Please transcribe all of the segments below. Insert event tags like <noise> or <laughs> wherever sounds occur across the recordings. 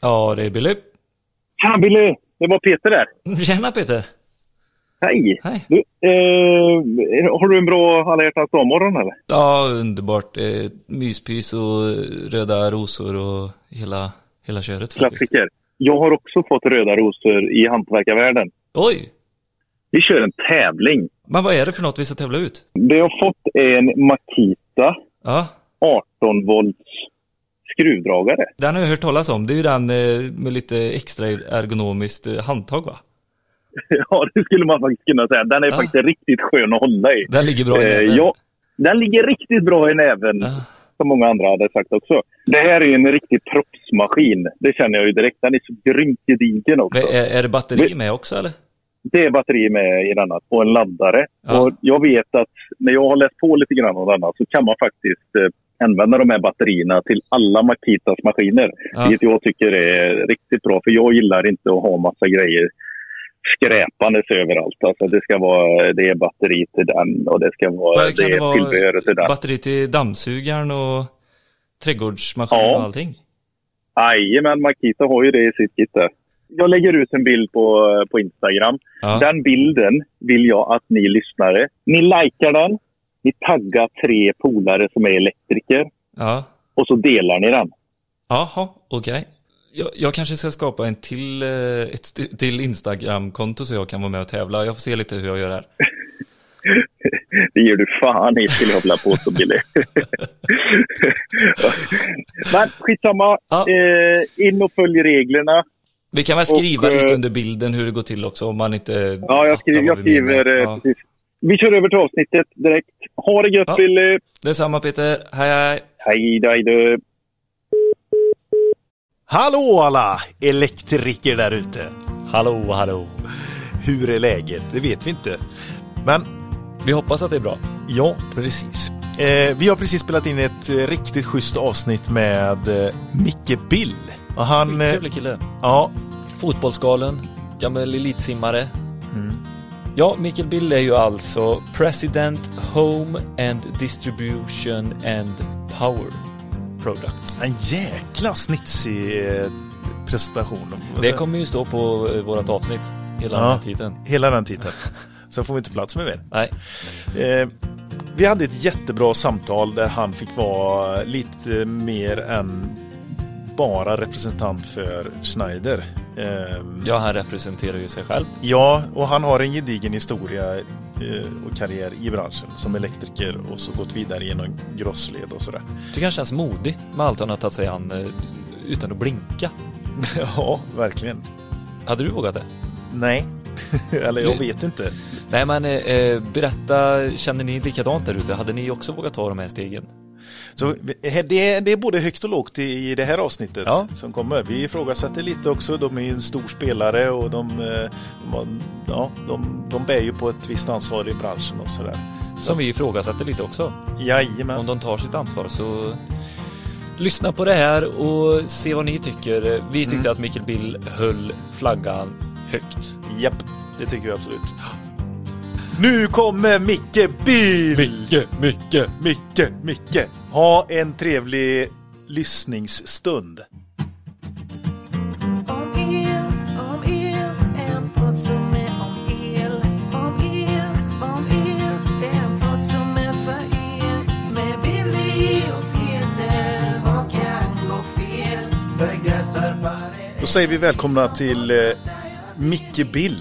Ja, det är Billy. Tja Billy! Det var Peter där. Tjena Peter! Hej! Hej! Du, eh, har du en bra alla hjärtans dag-morgon eller? Ja, underbart. Eh, myspys och röda rosor och hela, hela köret faktiskt. Klassiker. Jag har också fått röda rosor i hantverkarvärlden. Oj! Vi kör en tävling. Men vad är det för något vi ska tävla ut? Det jag har fått är en Makita Ja, 18 volts skruvdragare. den har jag hört talas om. Det är ju den eh, med lite extra ergonomiskt eh, handtag va? <laughs> Ja, det skulle man faktiskt kunna säga. Den är Ja. faktiskt riktigt skön att hålla i. Den ligger bra i Eh, näven. ja, den ligger riktigt bra i näven, Ja. som många andra hade sagt också. Det här är en riktig proffsmaskin. Det känner jag ju direkt. Den är så grymt gedigen också. Men Är, är det batteri med också eller? Det är batteri med i denna och en laddare. Ja. Och jag vet att när jag har läst på lite grann om denna så kan man faktiskt eh, använda de här batterierna till alla Makitas maskiner. Ja. Vilket jag tycker är riktigt bra. För jag gillar inte att ha massa grejer skräpandes överallt. Alltså det ska vara, det är batteri till den och det ska vara, det det är tillbehör till den. batteri till dammsugaren och trädgårdsmaskin Ja. och allting? Jajamän, Makita har ju det i sitt kit där. Jag lägger ut en bild på, på Instagram. Ja. Den bilden vill jag att ni lyssnare, ni likar den, ni taggar tre polare som är elektriker Ja. och så delar ni den. Jaha, okej. Jag, jag kanske ska skapa en till, eh, ett till Instagram-konto så jag kan vara med och tävla. Jag får se lite hur jag gör här. <laughs> Det ger du fan i skulle jag vilja påstå Billy. <laughs> Men skitsamma, Ja. eh, in och följ reglerna. Vi kan väl skriva Och, eh, lite under bilden hur det går till också om man inte Ja, jag skriver, jag skriver eh, Ja. precis. Vi kör över till avsnittet direkt. Ha det gött Ja. Billy! Detsamma Peter, hej hej. Hej då, hej då. Hallå alla elektriker där ute! Hallå, hallå. Hur är läget? Det vet vi inte. Men Vi hoppas att det är bra. ja, precis. Eh, vi har precis spelat in ett eh, riktigt schysst avsnitt med eh, Micke Bill. Och han... Eh, Trevlig kille. ja, Fotbollsgalen, gammal elitsimmare. Ja, Mikael Bill är ju alltså President Home and Distribution and Power Products. en jäkla snitsig eh, presentation. Det kommer ju stå på eh, vårat avsnitt, hela Ja. den tiden. Hela den titeln. <laughs> Sen får vi inte plats med mer. Nej, Eh, vi hade ett jättebra samtal där han fick vara lite mer än bara representant för Schneider. Eh, ja, han representerar ju sig själv. ja, och han har en gedigen historia eh, och karriär i branschen som elektriker och så gått vidare genom grossled och sådär. Du kanske känns modig med allt han har tagit sig an eh, utan att blinka. <laughs> ja, verkligen. Hade du vågat det? Nej, <laughs> eller jag vet inte. Nej, men eh, berätta, känner ni likadant där ute? Hade ni också vågat ta de här stegen? Så eh, det är, det är både högt och lågt i, det här avsnittet Ja. som kommer. Vi ifrågasätter lite också. De är ju en stor spelare och de, eh, de, har- ja, de, de bär ju på ett visst ansvar i branschen och sådär. Som vi ifrågasätter lite också. Jajamän. Om de tar sitt ansvar så lyssna på det här och se vad ni tycker. Vi tyckte Mm. att Mikael Bill höll flaggan högt. Japp, det tycker vi absolut. Nu kommer Micke Bill! Micke, Micke! Micke, Micke! Ha en trevlig lyssningsstund. Om el, om el, en podd som är om el. Om el, om el, det är en podd som är för er. Med Billy och Peter, vad kan gå fel? Då säger vi välkomna till eh, Micke Bill,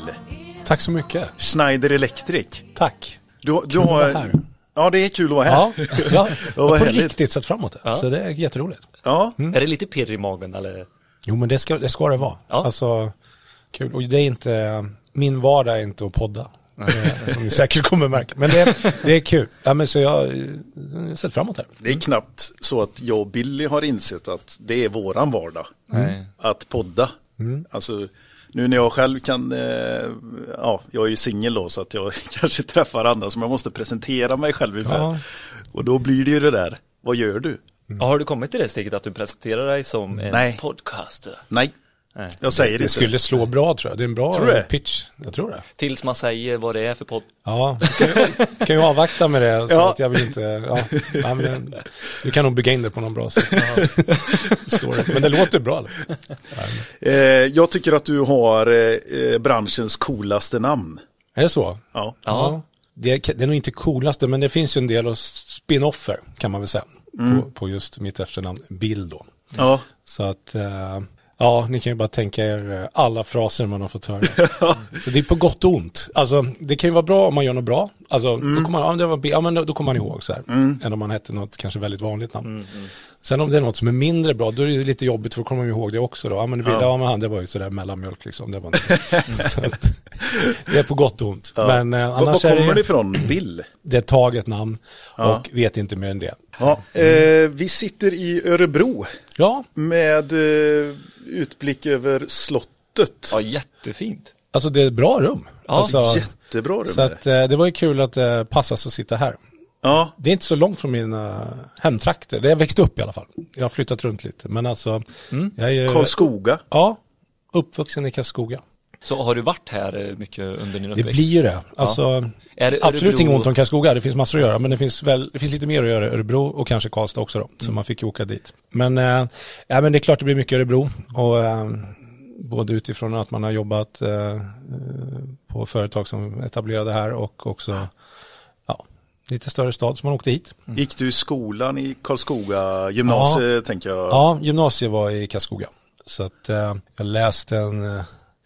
Tack så mycket. Schneider Electric. Tack. Du, du Kul att har... vara här. Ja, det är kul att vara här. Ja, jag <laughs> vad har på riktigt sett fram emot det. Ja. Så det är jätteroligt. Ja, Är det lite pirr i magen eller? Jo, men det ska det, ska det vara. Ja. Alltså, kul. Och det är inte, min vardag är inte att podda. Eh, Som ni säkert kommer märka. Men det, det är kul. Ja, men så jag jag har sett fram emot det. det är knappt så att jag och Billy har insett att det är våran vardag. Nej. Att podda. Alltså, nu när jag själv kan, eh, ja, jag är ju singel då så att jag <laughs> kanske träffar andra som jag måste presentera mig själv inför. Ja. Och då blir det ju det där, vad gör du? Ja, har du kommit till det steget att du presenterar dig som en Nej. podcaster? Nej, Jag säger det Det inte. skulle slå bra tror jag. Det är en bra Tror pitch. Jag tror det. Tills man säger vad det är för podd. Ja, du kan, ju- kan ju avvakta med det. Så Ja. att jag vill inte, ja, ja, men, du kan nog bygga in det på någon bra sätt. Men det låter bra. Eller? Eh, jag tycker att du har eh, branschens coolaste namn. Är det så? Ja. Ja. Det, är- det är nog inte coolaste, men det finns ju en del av spin-offer kan man väl säga. På, på just mitt efternamn, Bill då. Ja. Så att, eh, ja, ni kan ju bara tänka er eh, alla fraser man har fått höra. <laughs> Så det är på gott och ont. Alltså, det kan ju vara bra om man gör något bra. Alltså, då, kommer man, ja, det var, ja, men då, kommer man ihåg så här. Än om man hette något kanske väldigt vanligt namn. Sen om det är något som är mindre bra, då är det lite jobbigt för då kommer man ihåg det också då. Ja men det, blir, Ja. ja. men han, det var ju sådär mellanmjölk liksom. Det, var inte, <laughs> <laughs> så att, det är på gott och ont. Ja. Men eh, Var, var annars är kommer det det, ifrån? Bill? <clears throat> det är ett taget namn Ja. och vet inte mer än det. Ja. Eh, vi sitter i Örebro Ja, med eh, utblick över slottet. Ja, jättefint. alltså det är ett bra rum. Ja, alltså, Jättebra rum. så det. att, eh, det var ju kul att det passas att sitta här. Ja. Det är inte så långt från mina hemtrakter. Där jag växte upp i alla fall. Jag har flyttat runt lite. Men alltså, jag är ju, Karlskoga. ja, uppvuxen i Karlskoga. Så har du varit här eh, mycket under din Det uppväxt? blir ju det. Alltså, Är det absolut Örebro- inget ont om Karlskoga. Det finns massor att göra. Men det finns, väl, det finns lite mer att göra i Örebro och kanske Karlstad också då. Så man fick ju åka dit. Men, eh, ja, men det är klart det blir mycket Örebro. Och, eh, både utifrån att man har jobbat eh, på företag som etablerade här och också ja, lite större stad som man åkte hit. Gick du i skolan i Karlskoga gymnasiet tänker jag? Ja, gymnasiet var i Karlskoga. Så att jag läste en,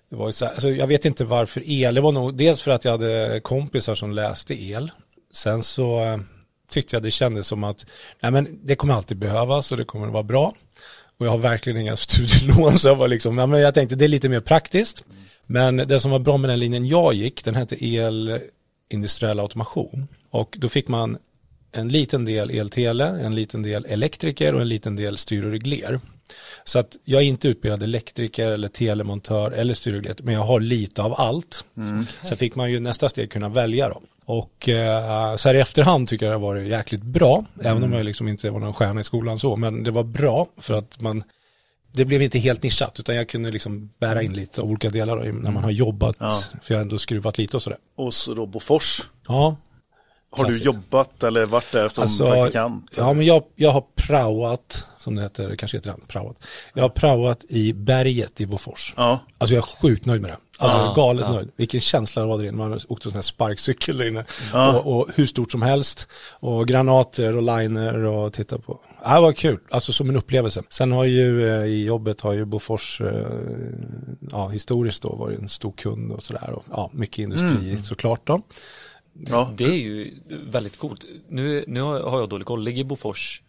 det var ju så här, alltså jag vet inte varför el, det var nog dels för att jag hade kompisar som läste el. Sen så eh, tyckte jag det kändes som att, nej men det kommer alltid behövas och det kommer att vara bra. Och jag har verkligen inga <laughs> studielån så jag var liksom, nej men jag tänkte det är lite mer praktiskt. Men det som var bra med den linjen jag gick, den hette el industriell automation. Och då fick man en liten del eltele, en liten del elektriker och en liten del styr och regler. Så att jag är inte utbildad elektriker eller telemontör eller styr och regler, men jag har lite av allt. Sen fick man ju nästa steg kunna välja då. Och eh, så här i efterhand tycker jag det har varit jäkligt bra, även om jag liksom inte var någon stjärna i skolan så, men det var bra för att man det blev inte helt nischat utan jag kunde liksom bära in lite olika delar då, när man har jobbat, Ja. för jag har ändå skruvat lite och sådär. Och så då Bofors. Ja, Har du jobbat eller varit där som Alltså, praktikant? Ja, men jag, jag har praoat, som det heter, kanske heter det, praoat. Jag har praoat i berget i Bofors. Ja. Alltså jag är sjukt nöjd med det. Alltså Ja, galet ja. nöjd. Vilken känsla det var där inne. Man åkte sån här sparkcykel där inne. Ja. Och, och hur stort som helst. Och granater och liner och titta på. Ja, det var kul. Alltså som en upplevelse. Sen har ju eh, i jobbet har ju Bofors eh, ja, historiskt då varit en stor kund och sådär. Ja, mycket industri Mm. såklart då. Ja. Det är ju väldigt coolt. Nu, nu har jag dålig koll. Ligger Bofors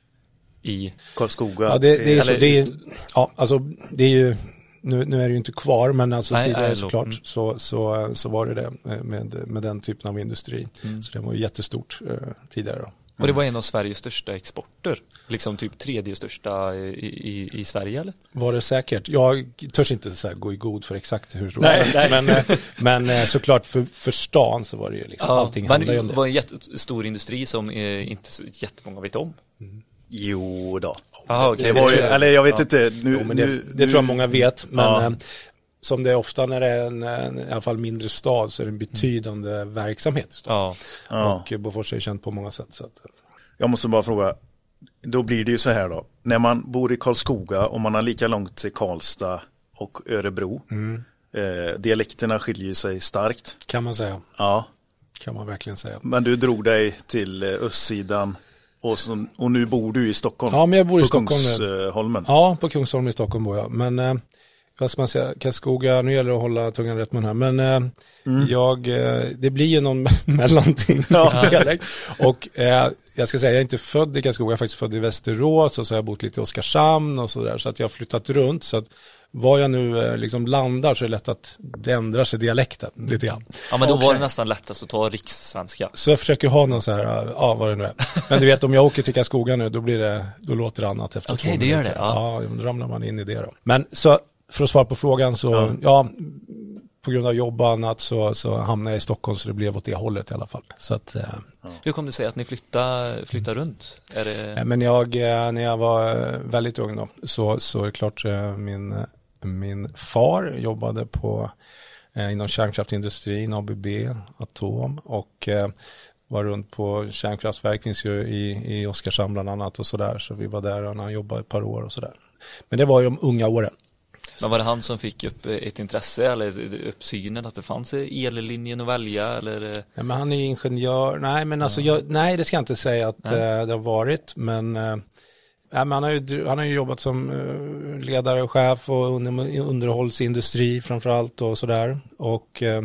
i... Karlskoga. Ja, det, det är så, det är, ja, alltså det är ju, nu, nu är det ju inte kvar, men alltså Nej, tidigare nej, såklart mm. så, så, så var det det med, med den typen av industri. Mm. Så det var ju jättestort eh, tidigare då. Och det var en av Sveriges största exporter. Liksom typ tredje största i, i, i Sverige eller? Var det säkert? Jag törs inte så här gå i god för exakt hur det Nej, var. nej. Men, eh, men eh, såklart för, för stan så var det ju liksom, allting handlade ju om men det var en jättestor industri som eh, inte så jättemånga vet om. Jo då. Jaha, Det var ju, eller jag vet inte. Nu, Jo, men det, nu, det tror jag många vet. Men Ja. Som det är ofta när det är en, en i alla fall mindre stad så är det en betydande verksamhet i stan. Ja. Och Bofors är känt på många sätt. Så att, Jag måste bara fråga. Då blir det ju så här då. När man bor i Karlskoga och man har lika långt till Karlstad och Örebro. Mm. Eh, dialekterna skiljer sig starkt. kan man säga. Ja. Kan man verkligen säga. Men du drog dig till eh, östsidan. Och, så, och nu bor du i Stockholm. Ja, men jag bor i Stockholm nu. Kungsholmen. Ja, på Kungsholm i Stockholm bor jag. Men eh, vad ska man säga, Karlskoga, nu gäller det att hålla tungan rätt mun här. Men eh, jag, eh, det blir ju någon <laughs> mellanting. Ja. Och eh, jag ska säga, jag är inte född i Karlskoga, jag är faktiskt född i Västerås och så har jag bott lite i Oskarshamn och sådär. Så att jag har flyttat runt. Så att var jag nu eh, liksom landar så är det lätt att det ändrar sig dialekten lite grann. ja, men då var Okej. det nästan lättast att ta rikssvenska. Så jag försöker ha någon så här, ja vad det nu är. Men du vet om jag åker till Karlskoga nu, då blir det, då låter det annat efter Okej, två det gör det, ja. Ja, då ramlar man in i det då. Men så, för att svara på frågan så, Ja. ja, på grund av jobb och annat så, så hamnade jag i Stockholm så det blev åt det hållet i alla fall. Så att, eh, Hur kom det sig att ni flyttade, flyttade runt? Är det... men jag, eh, när jag var väldigt ung då, så, så är det klart eh, min Min far jobbade på inom kärnkraftindustrin, ABB, Atom och var runt på kärnkraftverk finns ju i, i Oskarshamn bland annat och sådär. Så vi var där och han jobbade ett par år och sådär. Men det var ju de unga åren. Men var det han som fick upp eh, ett intresse eller upp synen att det fanns ellinjen att välja eller? eh, Nej, men han är ingenjör. Nej, men alltså, jag, nej det ska jag inte säga att Nej. eh, det har varit. Men, nej, men han, har ju, han har ju jobbat som ledare och chef och under, underhållsindustri framförallt och sådär. Och eh,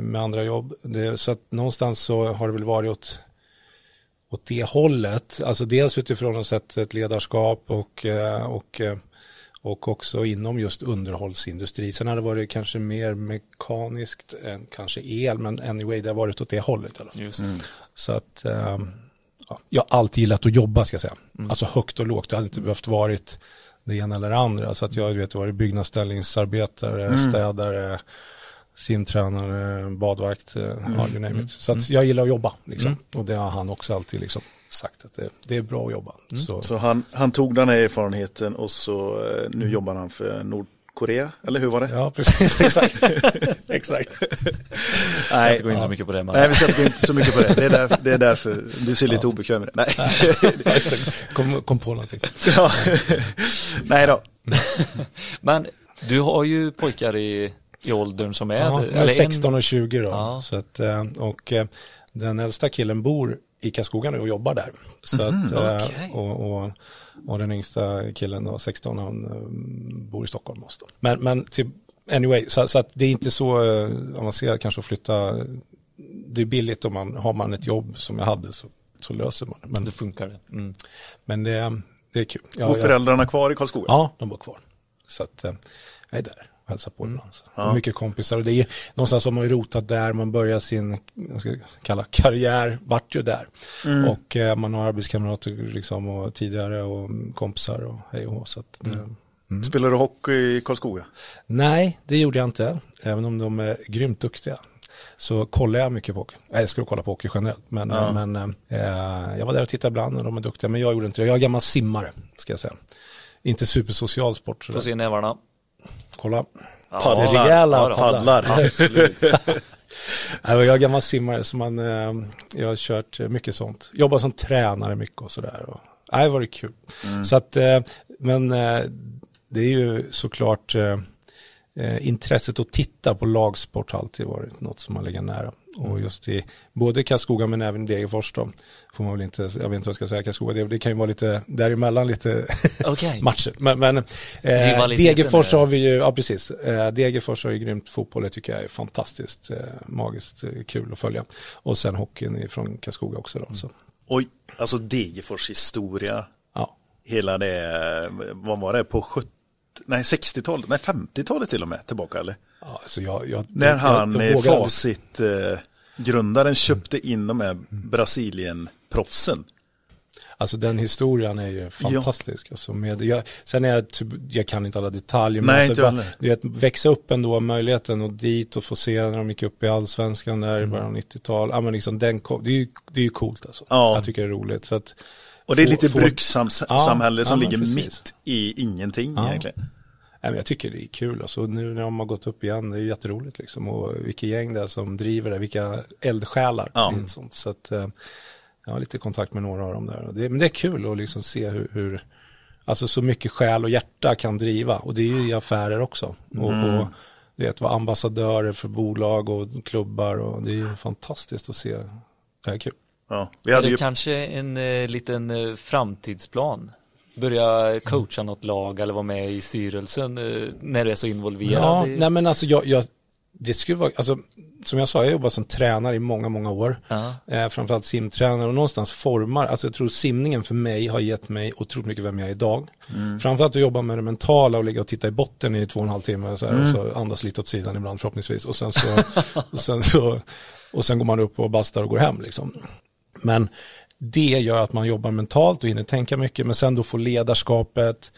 med andra jobb. Det, så att någonstans så har det väl varit åt, åt det hållet. Alltså dels utifrån att sett ett ledarskap och, och och också inom just underhållsindustri. Sen har det varit kanske mer mekaniskt än kanske el, men anyway, det har varit åt det hållet. i. Just Så att ehm, ja, jag har alltid gillat att jobba, ska jag säga. Alltså högt och lågt, det hade inte behövt varit det ena eller det andra. Så att jag vet, varit byggnadsställningsarbetare, städare, simtränare, badvakt, eh, ja, you name it. Så att jag gillar att jobba, liksom. Och det har han också alltid liksom sagt, att det, det är bra att jobba. Så, Så han, han tog den här erfarenheten och så eh, nu jobbar han för Nordkorea, eller hur var det? ja, precis, <laughs> exakt. exakt. Nej, inte gå in så mycket på det men nej, vi ska inte gå in så mycket på det. Det är, där, det är därför du ser lite obekväm det. Nej, <laughs> Kom, kom på någonting. ja. <laughs> nej då. Men du har ju pojkar i, i åldern som är, Ja, eller men en- 16 och 20 då. Ja. Så att, eh, och eh, den äldsta killen bor i Karlskoga nu och jobbar där. Så att, eh, okej. och, och, och den yngsta killen då, 16, han bor i Stockholm också. Men, men till, anyway, så, så att det är inte så avancerat kanske att flytta. Det är billigt om man har man ett jobb som jag hade så, så löser man det. Men, det funkar det. Mm. men det, det är kul. Ja, Och jag- föräldrarna kvar i Karlskoga? Ja, de bor kvar. Så att jag är där och hälsar på ibland. Så. Ja. Mycket kompisar och det är någonstans har man ju rotat där, man börjar sin, jag ska kalla karriär, vart ju där. Och eh, man har arbetskamrater liksom och tidigare och kompisar och hej och. Så att, det, Spelar du hockey i Karlskoga? Nej, det gjorde jag inte, även om de är grymt duktiga. Så kollar jag mycket på hockey. Jag älskar att kolla på hockey generellt. Men, Ja. men eh, jag var där och tittade ibland och de är duktiga. Men jag gjorde inte det. Jag är gammal simmare, ska jag säga. Inte supersocial sport. Får se nävarna. Kolla. Ja, Paddlar. rejäla paddlar. Paddlar. <laughs> Jag är gammal simmare så man, eh, jag har kört mycket sånt. Jobbar som tränare mycket och sådär. och- Nej, det var det kul. Så att, eh, men eh, det är ju såklart eh, eh, intresset att titta på lagsport har alltid varit något som man lägger nära. Och just i både Karlskoga men även Degerfors då, får man väl inte, jag vet inte vad jag ska säga, Karlskoga, det, det kan ju vara lite däremellan lite <laughs> Okej. matcher. Men, men eh, Degerfors har vi ju, ja precis, eh, Degerfors har ju grymt fotboll, det tycker jag är fantastiskt eh, magiskt eh, kul att följa. Och sen hockeyn från Karlskoga också då. Så, Oj, alltså Degerfors historia, ja. hela det, vad var det, på 70, nej 60-talet, nej 50-talet till och med tillbaka eller? Ja, alltså jag, jag, När jag, han, jag eh, facit eh, grundaren köpte in de här Brasilien-proffsen. Alltså den historien är ju fantastisk. Alltså med, jag, sen är jag, typ, jag kan inte alla detaljer. Men Nej, alltså bara, du vet, växa upp ändå, möjligheten och dit och få se när de gick upp i allsvenskan där i början av 90-tal. Ja, men liksom, den det, är ju, det är ju coolt alltså. Ja. Jag tycker det är roligt. Så att, Och det är få- lite få- brukssamhälle Ja, som ja, ligger precis. mitt i ingenting Ja. egentligen. Nej, men jag tycker det är kul. Alltså, nu när de har gått upp igen, det är jätteroligt. Liksom. Och vilka gäng det är som driver det, vilka eldsjälar. Ja. sånt. Så att, eh, jag har lite kontakt med några av dem där. Och det, men det är kul att liksom se hur, hur alltså så mycket själ och hjärta kan driva. Och det är ju i affärer också. Och, och du vet, vara ambassadörer för bolag och klubbar. Och det är ju fantastiskt att se. Det är kul. Ja. Vi Är hade det ju, kanske en eh, liten eh, framtidsplan? Börja coacha något lag eller vara med i styrelsen eh, när du är så involverad? Ja, i... nej men alltså jag, jag, det skulle vara, alltså som jag sa, jag jobbar som tränare i många, många år. Ja. Eh, framförallt simtränare och någonstans formar, alltså jag tror simningen för mig har gett mig otroligt mycket vem jag är idag. Framförallt att jobba med det mentala och ligga och titta i botten i två och en halv timme så här, och så andas lite åt sidan ibland förhoppningsvis och sen så, och sen så, och sen går man upp och bastar och går hem liksom. Men det gör att man jobbar mentalt och hinner tänka mycket, men sen då får ledarskapet,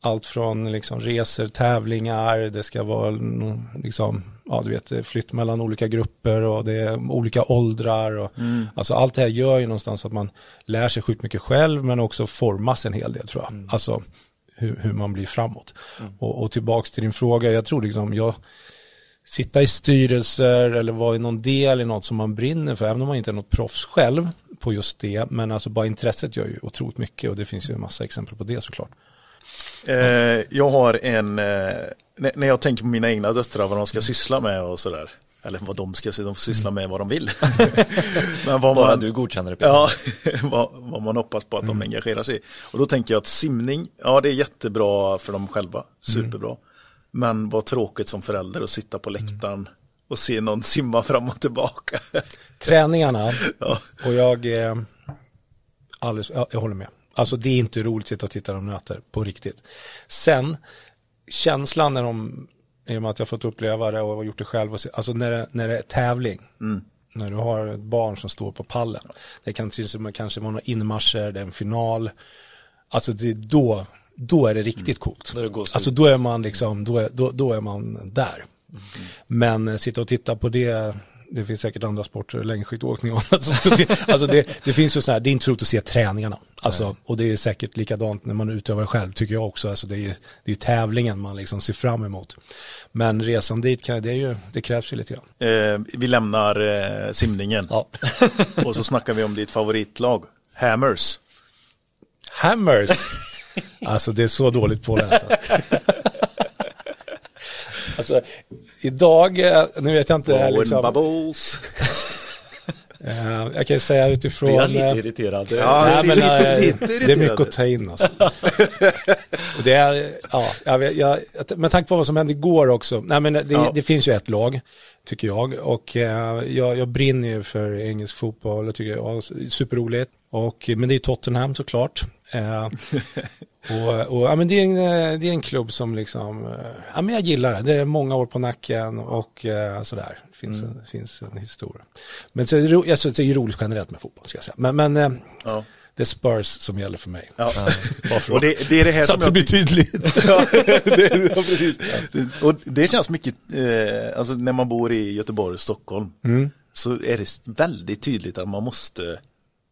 allt från liksom resor, tävlingar, det ska vara mm, liksom, ja du vet, flytt mellan olika grupper och det är olika åldrar. Och, Alltså allt det här gör ju någonstans att man lär sig sjukt mycket själv men också formas en hel del tror jag. Alltså hur, hur man blir framåt. Och, och tillbaks till din fråga, jag tror liksom, jag sitta i styrelser eller vara i någon del i något som man brinner för, även om man inte är något proffs själv på just det, men alltså bara intresset gör ju otroligt mycket och det finns ju en massa exempel på det såklart. Eh, jag har en, eh, när jag tänker på mina egna döttrar, vad de ska syssla med och sådär. Eller vad de ska, de får syssla med vad de vill. <laughs> Men vad Bara man, du godkänner det Peter. Ja, <laughs> vad, vad man hoppas på att de engagerar sig i. Och då tänker jag att simning, ja det är jättebra för dem själva, superbra. Men vad tråkigt som förälder att sitta på läktaren och se någon simma fram och tillbaka. <laughs> Träningarna, ja. och jag, eh, alldeles, ja, jag håller med. Alltså det är inte roligt att sitta och titta när de nöter, på riktigt. Sen, känslan när de, i och med att jag fått uppleva det och har gjort det själv, och se, alltså när det, när det är tävling, när du har ett barn som står på pallen, det kan till exempel kanske vara några inmarscher, det är en final, alltså det är då, då är det riktigt coolt. Då det gåshud. Alltså då är man liksom, då är, då, då är man där. Men eh, sitta och titta på det, det finns säkert andra sporter, längdskidåkning och annat. Så det, <laughs> alltså det, det finns ju så här, det är inte roligt att se träningarna. Alltså, och det är säkert likadant när man utövar själv, tycker jag också. Alltså det är ju det är tävlingen man liksom ser fram emot. Men resan dit, kan, det, är ju, det krävs ju lite grann. Eh, vi lämnar eh, simningen Ja. <laughs> och så snackar vi om ditt favoritlag, Hammers. Hammers! <laughs> Alltså det är så dåligt påläst. <laughs> Alltså, idag, eh, nu vet jag inte, Owen liksom, Bubbles. <laughs> eh, jag kan ju säga utifrån... Blir jag lite eh, irriterad? Ja, Nej, men, lite- eh, lite det är mycket att ta in alltså. Det är, ja, jag jag, med tanke på vad som hände igår också, nej men det, Ja. det finns ju ett lag, tycker jag, och jag, jag brinner ju för engelsk fotboll, jag tycker ja, superroligt, och, men det är Tottenham såklart. Eh, och, och ja, men det, är en, eh, det är en klubb som liksom, eh, ja men jag gillar det, det är många år på nacken och eh, sådär, det finns, en, finns en historia. Men så är det, är ju roligt generellt med fotboll, ska jag säga. Men, men eh, Ja. det är Spurs som gäller för mig. Ja. Och det, det är det här som jag blir tydligt. <laughs> ja, det, ja, precis. Och det känns mycket, eh, alltså när man bor i Göteborg Stockholm Mm. så är det väldigt tydligt att man måste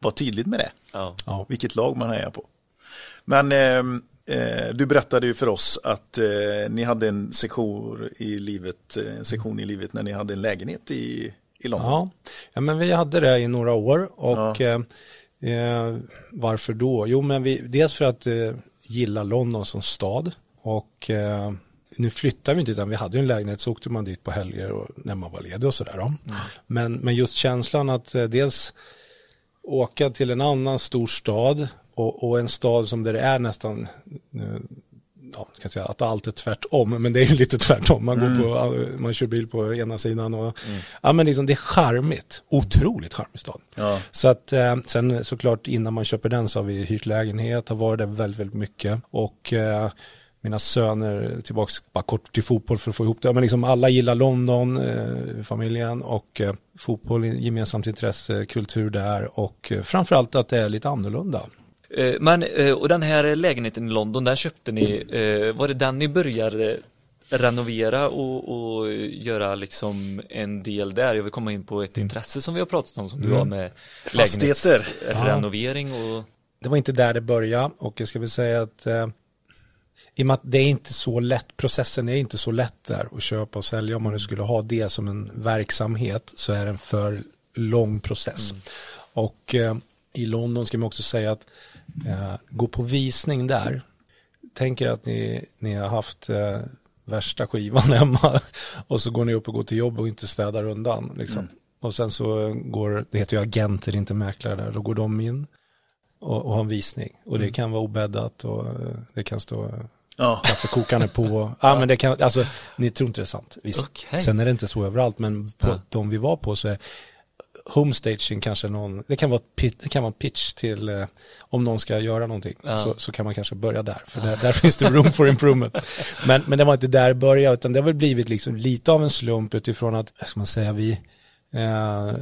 vara tydlig med det. Ja. Ja. Vilket lag man hejar på. Men ehm, eh, du berättade ju för oss att eh, ni hade en sektion i livet, eh, en sektion i livet när ni hade en lägenhet i, i London. Ja. ja, men vi hade det i några år och eh, eh, varför då? Jo, men vi, dels för att eh, gilla London som stad och eh, nu flyttar vi inte utan vi hade ju en lägenhet så åkte man dit på helger och när man var ledig och sådär. då. Men, men just känslan att eh, dels åka till en annan stor stad och, och en stad som där det är nästan eh, ja, jag säga att allt är tvärtom, men det är ju lite tvärtom. Man, går på, man kör bil på ena sidan och ja, men liksom, det är charmigt, otroligt charmig stad. Ja. Så att eh, sen såklart innan man köper den så har vi hyrt lägenhet, har varit där väldigt, väldigt mycket och eh, mina söner tillbaks bara kort till fotboll för att få ihop det. Men liksom alla gillar London, eh, familjen och eh, fotboll, gemensamt intresse, kultur där och eh, framförallt att det är lite annorlunda. Eh, Men, eh, och den här lägenheten i London, den köpte ni, eh, var det den ni började renovera och, och göra liksom en del där? Jag vill komma in på ett intresse som vi har pratat om som du har med Fastigheter. lägenhetsrenovering och det var inte där det började och jag ska väl säga att eh, i och med att det är inte så lätt, processen är inte så lätt där att köpa och sälja om man nu skulle ha det som en verksamhet så är det en för lång process. Och eh, i London ska man också säga att eh, gå på visning där, tänker att ni, ni har haft eh, värsta skivan <laughs> hemma och så går ni upp och går till jobb och inte städar undan. Liksom. Och sen så går, det heter ju agenter, inte mäklare där, då går de in och, och har en visning. Och det kan vara obäddat och eh, det kan stå Ja. kaffekokaren på. Ja, men det kan, alltså, ni tror inte det är sant. Visst. Okej. Sen är det inte så överallt, men på Ja. de vi var på så är homestaging kanske någon, det kan vara, ett pit- det kan vara en pitch till eh, om någon ska göra någonting. Ja. Så, så kan man kanske börja där, för där, där <laughs> finns det room for improvement. Men, men det var inte där det började, utan det har väl blivit liksom lite av en slump utifrån att, ska man säga, vi, eh,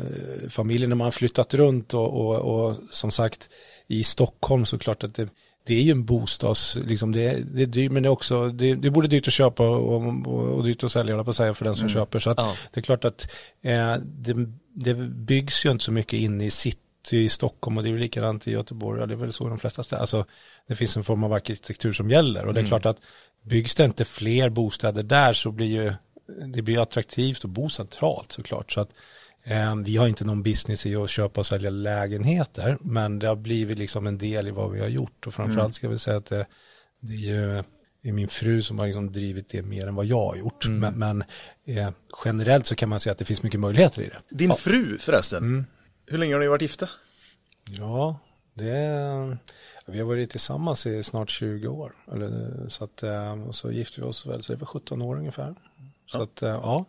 familjen när man har flyttat runt och, och, och som sagt i Stockholm så klart att det, det är ju en bostads, liksom det, det är dyrt men det är också, det, det både dyrt att köpa och, och, och dyrt att sälja, på säga, för den som köper. Så att Ja. det är klart att eh, det, det byggs ju inte så mycket in i city i Stockholm och det är likadant i Göteborg, ja, det är väl så de flesta städer. Alltså, det finns en form av arkitektur som gäller och det är Mm. klart att byggs det inte fler bostäder där så blir ju det blir attraktivt att bo centralt såklart. Så att, vi har inte någon business i att köpa och sälja lägenheter, men det har blivit liksom en del i vad vi har gjort. Och framförallt ska jag väl säga att det, det är ju det är min fru som har liksom drivit det mer än vad jag har gjort. Mm. Men, men eh, generellt så kan man säga att det finns mycket möjligheter i det. Din fru förresten, Mm. hur länge har ni varit gifta? Ja, det vi har varit tillsammans i snart 20 år. Eller, så att, eh, och så gifte vi oss väl, så det var 17 år ungefär. Så Ja. att, eh, ja.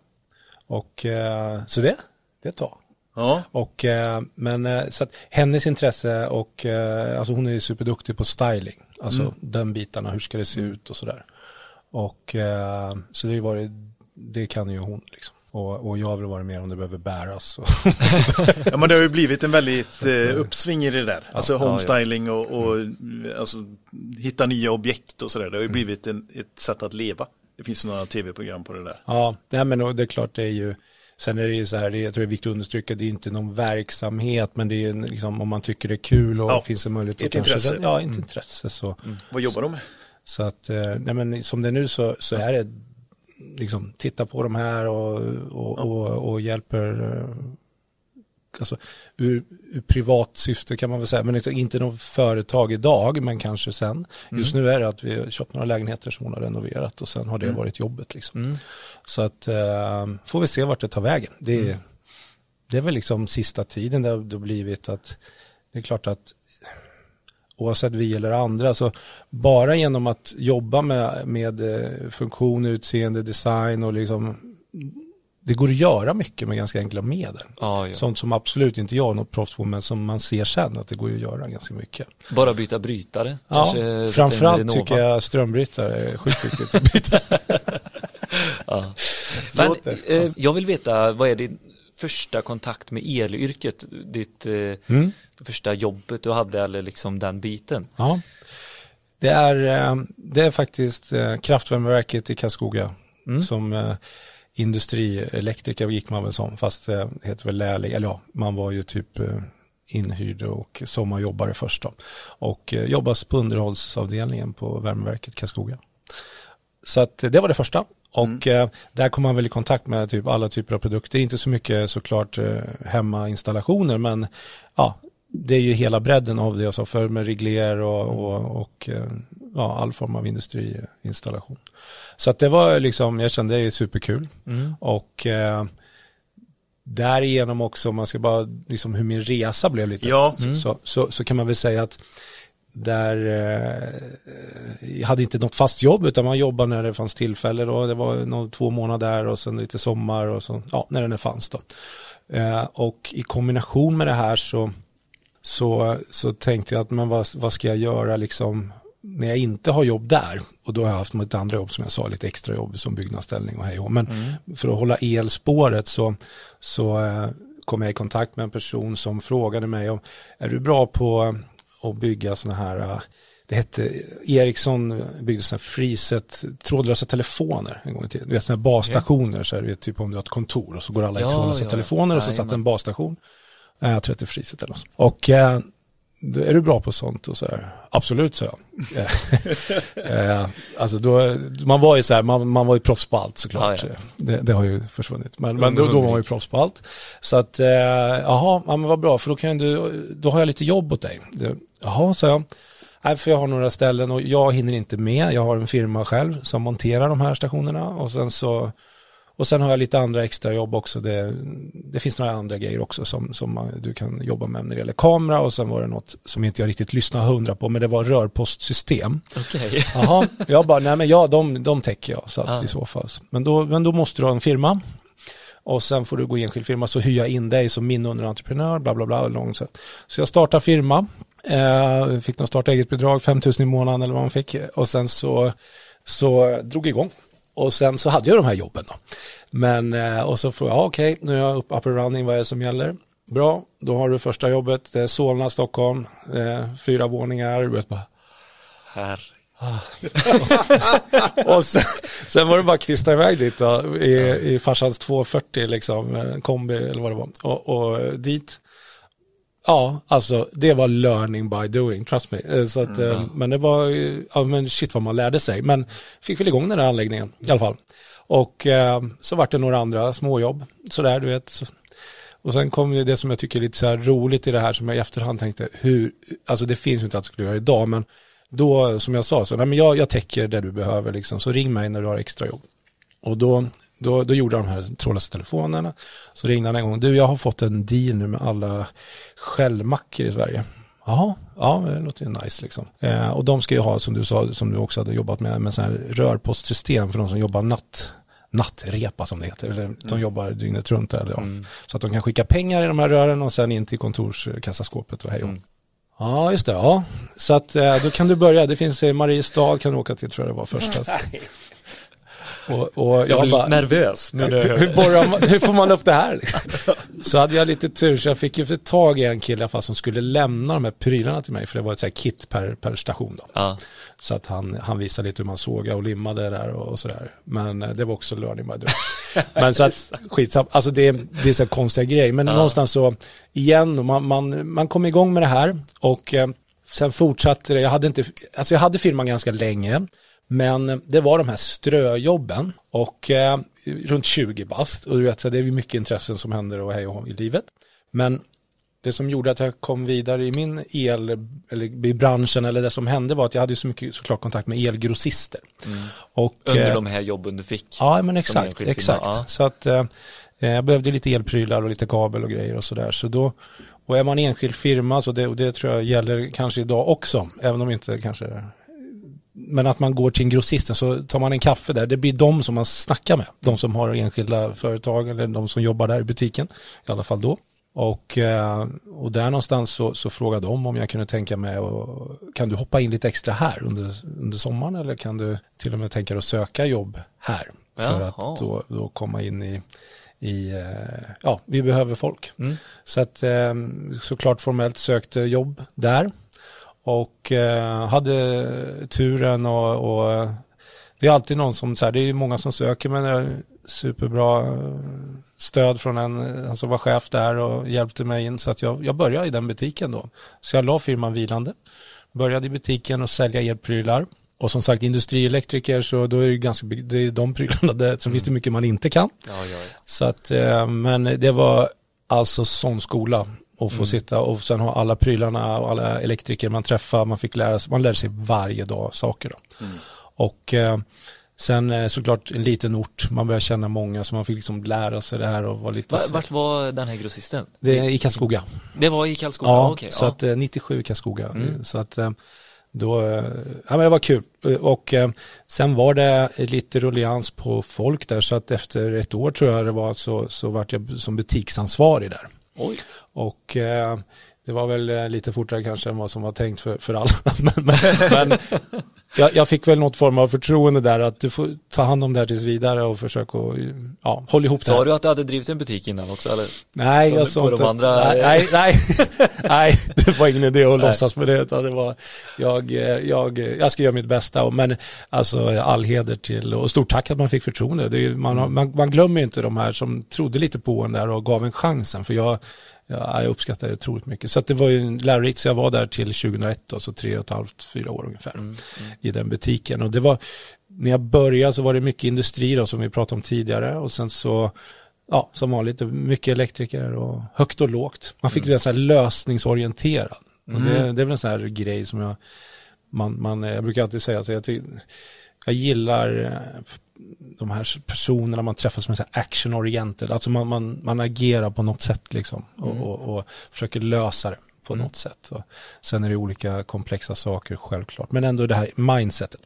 Och eh, så det, det är ett tag. Ja, Och, eh, men eh, så att hennes intresse och, eh, alltså hon är ju superduktig på styling. Alltså Mm. den bitarna, hur ska det se ut och sådär. Och så det varit, det kan ju hon liksom. Och, och jag har väl varit med om det behöver bäras. <laughs> Ja men det har ju blivit en väldigt eh, uppsving i det där. Alltså ja, ja. homestyling och, och alltså, hitta nya objekt och sådär. Det har ju blivit en, ett sätt att leva. Det finns några tv-program på det där. Ja, nej, men det är klart det är ju Sen är det ju så här, det, jag tror det är viktigt att understryka, det är inte någon verksamhet, men det är liksom, om man tycker det är kul och Ja, finns en möjlighet ett att kanske, intresse. ja, ett intresse så, Vad jobbar de med? så att, eh, nej men som det är nu så, så är det, liksom, titta på de här och, och, och, och hjälper, eh, alltså ur, ur privat syfte kan man väl säga, men liksom inte något företag idag, men kanske sen. Just nu är det att vi har köpt några lägenheter som hon har renoverat och sen har det varit jobbet liksom. Mm. Så att eh, får vi se vart det tar vägen. Det är, det är väl liksom sista tiden det har det har blivit att det är klart att oavsett vi eller andra så bara genom att jobba med, med eh, funktion, utseende, design och liksom det går att göra mycket med ganska enkla medel. Ja, ja. Sånt som absolut inte jag är något proffs på men som man ser sen att det går att göra ganska mycket. Bara byta brytare. Ja, framförallt tycker jag strömbrytare är sjukt viktigt att byta. <laughs> Ja. Men eh, jag vill veta, vad är din första kontakt med elyrket? Ditt eh, Mm. första jobbet du hade eller liksom den biten? Ja. Det är, eh, det är faktiskt eh, kraftvärmeverket i Karlskoga Mm. som industrielektriker gick man väl som, fast det heter väl lärling, eller ja, man var ju typ eh, inhyrd och sommarjobbare först då. Och eh, jobbas på underhållsavdelningen på värmeverket Karlskoga. Så att det var det första. Och eh, där kom man väl i kontakt med typ alla typer av produkter. Inte så mycket såklart eh, hemmainstallationer men ja, det är ju hela bredden av det jag sa förr med regler och, och, och eh, ja, all form av industriinstallation. Så att det var liksom, jag kände det är superkul. Mm. Och eh, därigenom också, om man ska bara, liksom hur min resa blev lite, Ja. så, så, så, så kan man väl säga att där eh, jag hade inte något fast jobb utan man jobbade när det fanns tillfälle då. Det var nog två månader där och sen lite sommar och så, ja, när den fanns då. Eh, och i kombination med det här så, så, så tänkte jag att men vad, vad ska jag göra liksom när jag inte har jobb där och då har jag haft mitt andra jobb som jag sa, lite extra jobb som byggnadsställning och hej och. Men för att hålla elspåret så, så eh, kom jag i kontakt med en person som frågade mig om är du bra på att bygga sådana här eh, det hette, Ericsson byggde sådana här freeset trådlösa telefoner en gång i tiden. Du vet sådana här basstationer, så här, typ om du har ett kontor och så går alla i Ja, trådlösa ja, telefoner och så satt en basstation. Eh, Jag tror att det är freeset eller något. Och eh, är du bra på sånt och så här, absolut så jag. <laughs> eh, alltså då, man var ju så här, man, man var ju proffs på allt såklart. Ja, ja. Det, det har ju försvunnit. Men, men då, då var man ju proffs på allt. Så att, eh, jaha, ja, men vad bra, för då kan du, då har jag lite jobb åt dig. Det, jaha, sa jag. Nej, för jag har några ställen och jag hinner inte med. Jag har en firma själv som monterar de här stationerna och sen så och sen har jag lite andra extra jobb också. Det, det finns några andra grejer också som, som man, du kan jobba med när det gäller kamera och sen var det något som inte jag riktigt lyssnade hundra på men det var rörpostsystem. Okej. <laughs> Jaha, jag bara, nej men ja, de, de täcker jag så att Ah. i så fall. Men då, men då måste du ha en firma. Och sen får du gå i enskild firma så hyr jag in dig som min underentreprenör, bla bla bla. Långt så. så jag startar firma, eh, fick någon starta eget bidrag, 5 000 i månaden eller vad man fick. Och sen så, så drog igång. Och sen så hade jag de här jobben då. Men, eh, och så får jag, ja, okej, nu är jag upp, up and running, vad är det som gäller? Bra, då har du första jobbet, det är Solna, Stockholm, eh, fyra våningar, du vet bara, Här. <laughs> och sen, sen var det bara att kvista iväg dit då, i, i farsans 240 liksom, kombi eller vad det var, och, och dit. Ja, alltså det var learning by doing, trust me. Eh, Så att, eh, Men det var, ja men shit vad man lärde sig. Men fick väl igång den här anläggningen i alla fall. Och eh, så vart det några andra småjobb, sådär du vet. Och sen kom det som jag tycker är lite så här roligt i det här som jag i efterhand tänkte, hur, alltså det finns ju inte att skulle göra idag, men då som jag sa, så, nej, men jag, jag täcker det du behöver liksom, så ring mig när du har extra jobb. Och då, då, då gjorde de här trådlösa telefonerna. Så ringde han en gång, du jag har fått en deal nu med alla skällmackor i Sverige. Jaha, ja det låter ju nice liksom. Eh, och de ska ju ha, som du sa, som du också hade jobbat med, med så här rörpostsystem för de som jobbar natt, nattrepa som det heter. Eller de jobbar dygnet runt. Eller, ja. Så att de kan skicka pengar i de här rören och sen in till kontorskassaskåpet och hej Mm. Ja, just det. Ja. Så att eh, då kan du börja. Det finns i Mariestad kan du åka till, tror jag det var första. <laughs> och, och Jag jag var lite bara, nervös nu hur, borrar man, hur får man upp det här? Liksom? <laughs> Så hade jag lite tur så jag fick ju få tag i en kille i alla fall som skulle lämna de här prylarna till mig för det var ett så här kit per, per station då. Ja, Så att han, han visade lite hur man sågade och limmade där och, och sådär. Men eh, det var också learning by doing. Men så att skitsam, alltså det, det är så här konstiga grejer. Men någonstans så, igen, man, man, man kom igång med det här och eh, sen fortsatte det. Jag hade inte, alltså jag hade firman ganska länge. Men det var de här ströjobben och eh, runt 20 bast. Och du vet, så det är mycket intressen som händer och hej och i livet. Men det som gjorde att jag kom vidare i min el, eller i branschen eller det som hände var att jag hade så mycket såklart kontakt med elgrossister. Och, under eh, de här jobben du fick. Ja, men exakt, exakt. ja. Så att eh, jag behövde lite elprylar och lite kabel och grejer och sådär. Så då, och är man enskild firma, så det, och det tror jag gäller kanske idag också, även om inte kanske men att man går till en grossisten så tar man en kaffe där, det blir de som man snackar med. De som har enskilda företag eller de som jobbar där i butiken, i alla fall då. Och, eh, och där någonstans så, så frågade de om jag kunde tänka mig och kan du hoppa in lite extra här under, under sommaren eller kan du till och med tänka dig att söka jobb här? För Jaha. att då, då komma in i, i eh, ja, vi behöver folk. Mm. Så att eh, såklart formellt sökte jobb där och eh, hade turen och, och eh, det är alltid någon som, så här, det är många som söker men är superbra eh, stöd från en, en som var chef där och hjälpte mig in så att jag, jag började i den butiken då. Så jag la firman vilande, började i butiken och sälja elprylar och som sagt industrielektriker så då är det ganska, det är de prylarna där, så finns det mycket man inte kan. Ja, ja, ja. Så att, eh, men det var alltså sån skola att få sitta och sen ha alla prylarna och alla elektriker man träffar, man fick lära sig, man lärde sig varje dag saker då. Och eh, sen eh, såklart en liten ort, man började känna många så man fick liksom lära sig det här och vara lite Va- Vart var den här grossisten? det är i Karlskoga. Det var i Karlskoga? Ja, okej. så ja. att eh, 97 i Karlskoga. Mm. Så att eh, då, eh, ja men det var kul. Eh, Och sen var det lite rullians på folk där så att efter ett år tror jag det var så, så vart jag som butiksansvarig där. Oj. Och eh, det var väl eh, lite fortare kanske än vad som var tänkt för, för alla. <laughs> men, men jag, jag fick väl något form av förtroende där att du får ta hand om det här tills vidare och försöka och, ja, hålla ihop det. Sa du att du hade drivit en butik innan också eller? Nej, Som jag sa inte. andra- Nej, nej, nej. <laughs> nej, det var ingen idé att Nej. låtsas med det. Utan det var, jag, jag, jag ska göra mitt bästa. och- Men alltså all heder till och stort tack att man fick förtroende. Är, man, man, man glömmer ju inte de här som trodde lite på en där och gav en chansen. För jag, jag, jag uppskattar det otroligt mycket. Så det var ju lärorikt. Så jag var där till 2001, då, så tre och ett halvt, fyra år ungefär i den butiken. Och det var, när jag började så var det mycket industri då, som vi pratade om tidigare. Och sen så ja, som vanligt, mycket elektriker och högt och lågt. Man fick mm. så här lösningsorienterad. Och det, det är väl en sån här grej som jag, man, man, jag brukar alltid säga, så jag, ty, jag gillar eh, de här personerna man träffar som är action-oriented. Alltså man, man, man agerar på något sätt liksom och, och, och försöker lösa det på något sätt. Och sen är det olika komplexa saker självklart, men ändå det här mindsetet.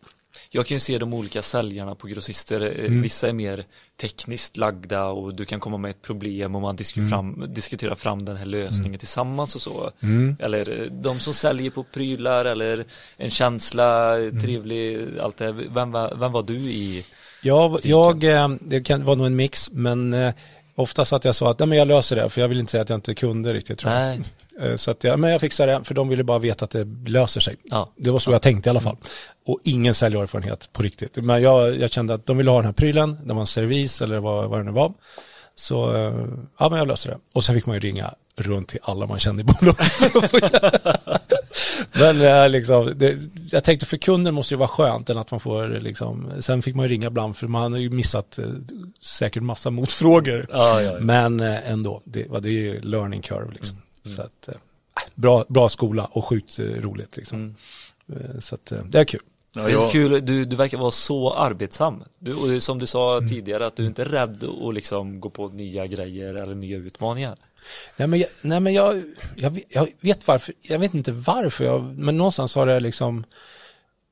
Jag kan ju se de olika säljarna på grossister, eh, Mm. vissa är mer tekniskt lagda och du kan komma med ett problem och man diskuterar, Mm. fram, diskuterar fram den här lösningen tillsammans och så. Mm. Eller eh, de som säljer på prylar eller en känsla, Mm. trevlig, allt det här. Vem, vem var du i? Jag, jag eh, det kan vara nog en mix, men eh, oftast att jag sa att nej, men jag löser det, för jag vill inte säga att jag inte kunde riktigt. Tror jag. Nej, <laughs> Eh, Så att jag, men jag fixar det, för de ville bara veta att det löser sig. ja. Det var så jag tänkte i alla fall. Och ingen säljerfarenhet på riktigt. Men jag, jag kände att de ville ha den här prylen, det var en servis eller vad, vad det nu var. Så, ja men jag löser det. Och sen fick man ju ringa runt till alla man kände i bolaget. <laughs> Men eh, liksom, det, jag tänkte för kunden måste det vara skönt än att man får liksom, sen fick man ju ringa ibland för man har ju missat eh, säkert massa motfrågor. Ja, ja, ja. Men eh, ändå, det, var- det är ju learning curve liksom. Så att, eh, bra, bra skola och sjukt eh, roligt liksom. Eh, Så att eh, det är kul. Ja, Det är så kul, du, du verkar vara så arbetsam. Du, och som du sa tidigare, att du inte är rädd att liksom gå på nya grejer eller nya utmaningar. Nej men, jag, nej, men jag, jag, vet- jag vet varför, jag vet inte varför, jag, men någonstans har det liksom,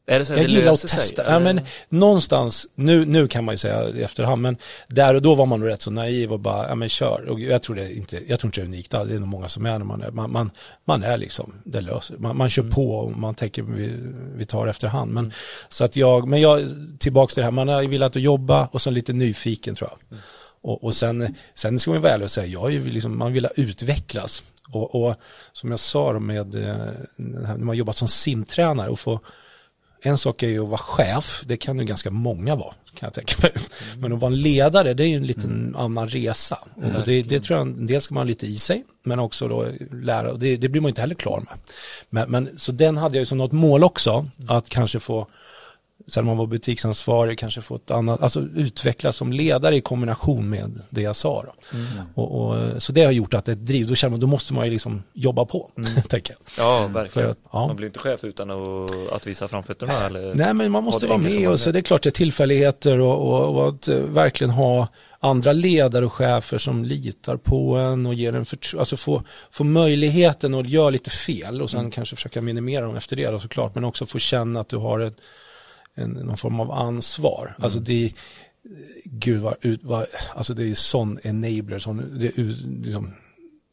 Är det så jag det gillar att löser sig? testa. Ja, men någonstans, nu, nu kan man ju säga i efterhand, men där och då var man nog rätt så naiv och bara, ja men kör. Och jag tror det inte, jag tror inte det är unikt, det är nog många som är när man är, man, man, man är liksom, det löser, man, man kör på och man tänker vi, vi tar efterhand. Men, så att jag, men jag, tillbaks till det här, man har ju velat att jobba och sen lite nyfiken tror jag. Och, och sen, sen ska man vara ärlig och säga, jag är ju liksom, man vill utvecklas. Och, och som jag sa då med, eh, när man jobbat som simtränare och få en sak är ju att vara chef, det kan ju ganska många vara, kan jag tänka mig. Men att vara en ledare, det är ju en liten annan resa. Och det, det tror jag, dels ska man ha lite i sig, men också då lära, och det, det blir man inte heller klar med. Men, men så den hade jag ju som något mål också, att kanske få Sen man var butiksansvarig kanske få ett annat, alltså utvecklas som ledare i kombination med det jag sa. Då. Och, och, så det har gjort att det driv, då känner man, då måste man ju liksom jobba på, <laughs> tänker jag. Ja, verkligen. För att, ja. Man blir inte chef utan att, att visa framfötterna eller? Nej men man måste vara med och så det är klart det är tillfälligheter och, och, och att eh, verkligen ha andra ledare och chefer som litar på en och ger en förtro- alltså få, få möjligheten att göra lite fel och sen Mm. kanske försöka minimera dem efter det då, såklart men också få känna att du har ett, en, någon form av ansvar. Mm. Alltså det Gud vad, ut, vad, alltså det är sån enabler, sån, det, liksom,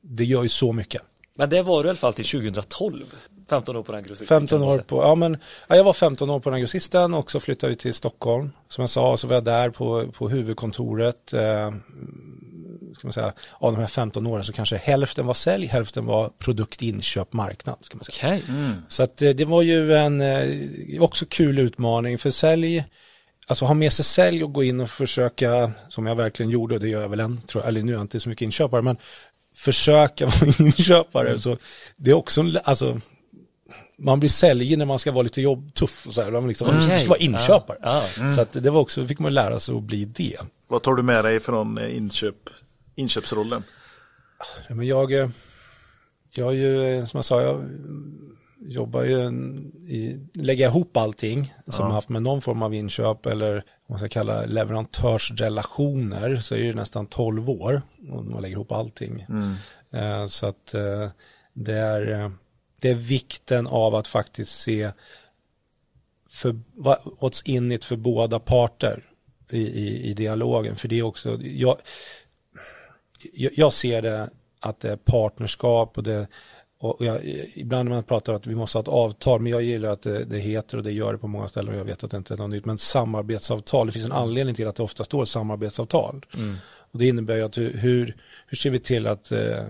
det gör ju så mycket. Men det var du i alla fall till 2012. 15 år på den grossisten. 15 år på, ja men, ja, jag var 15 år på den grossisten och så flyttade vi till Stockholm. Som jag sa så var jag där på, på huvudkontoret. Eh, ska man säga, av de här 15 åren så kanske hälften var sälj, hälften var produktinköp, marknad. Ska man säga. Okej. Så att eh, det var ju en eh, också kul utmaning för sälj. Alltså ha med sig sälj och gå in och försöka, som jag verkligen gjorde, och det gör jag väl än, tror jag, eller nu är jag inte så mycket inköpare, men försöka <laughs> vara inköpare. Så det är också, alltså, man blir säljig när man ska vara lite jobb, tuff och så här, man liksom, man Okej. ska vara inköpare. Ja, Så att det var också, fick man lära sig att bli det. vad tar du med dig från eh, inköp, inköpsrollen? Ja, Men jag, eh, jag är ju, eh, som jag sa, jag jobbar ju i, lägger ihop allting som har haft med någon form av inköp eller vad man ska kalla leverantörsrelationer så är det ju nästan 12 år och man lägger ihop allting. Eh, Så att det är, det är vikten av att faktiskt se för, what's in it för båda parter i, i, i dialogen. För det är också, jag, jag, ser det att det är partnerskap och det och jag, ibland när man pratar att vi måste ha ett avtal, men jag gillar att det, det heter och det gör det på många ställen och jag vet att det inte är något nytt, men samarbetsavtal, det finns en anledning till att det ofta står samarbetsavtal. Och det innebär ju att hur, hur, ser vi till att eh,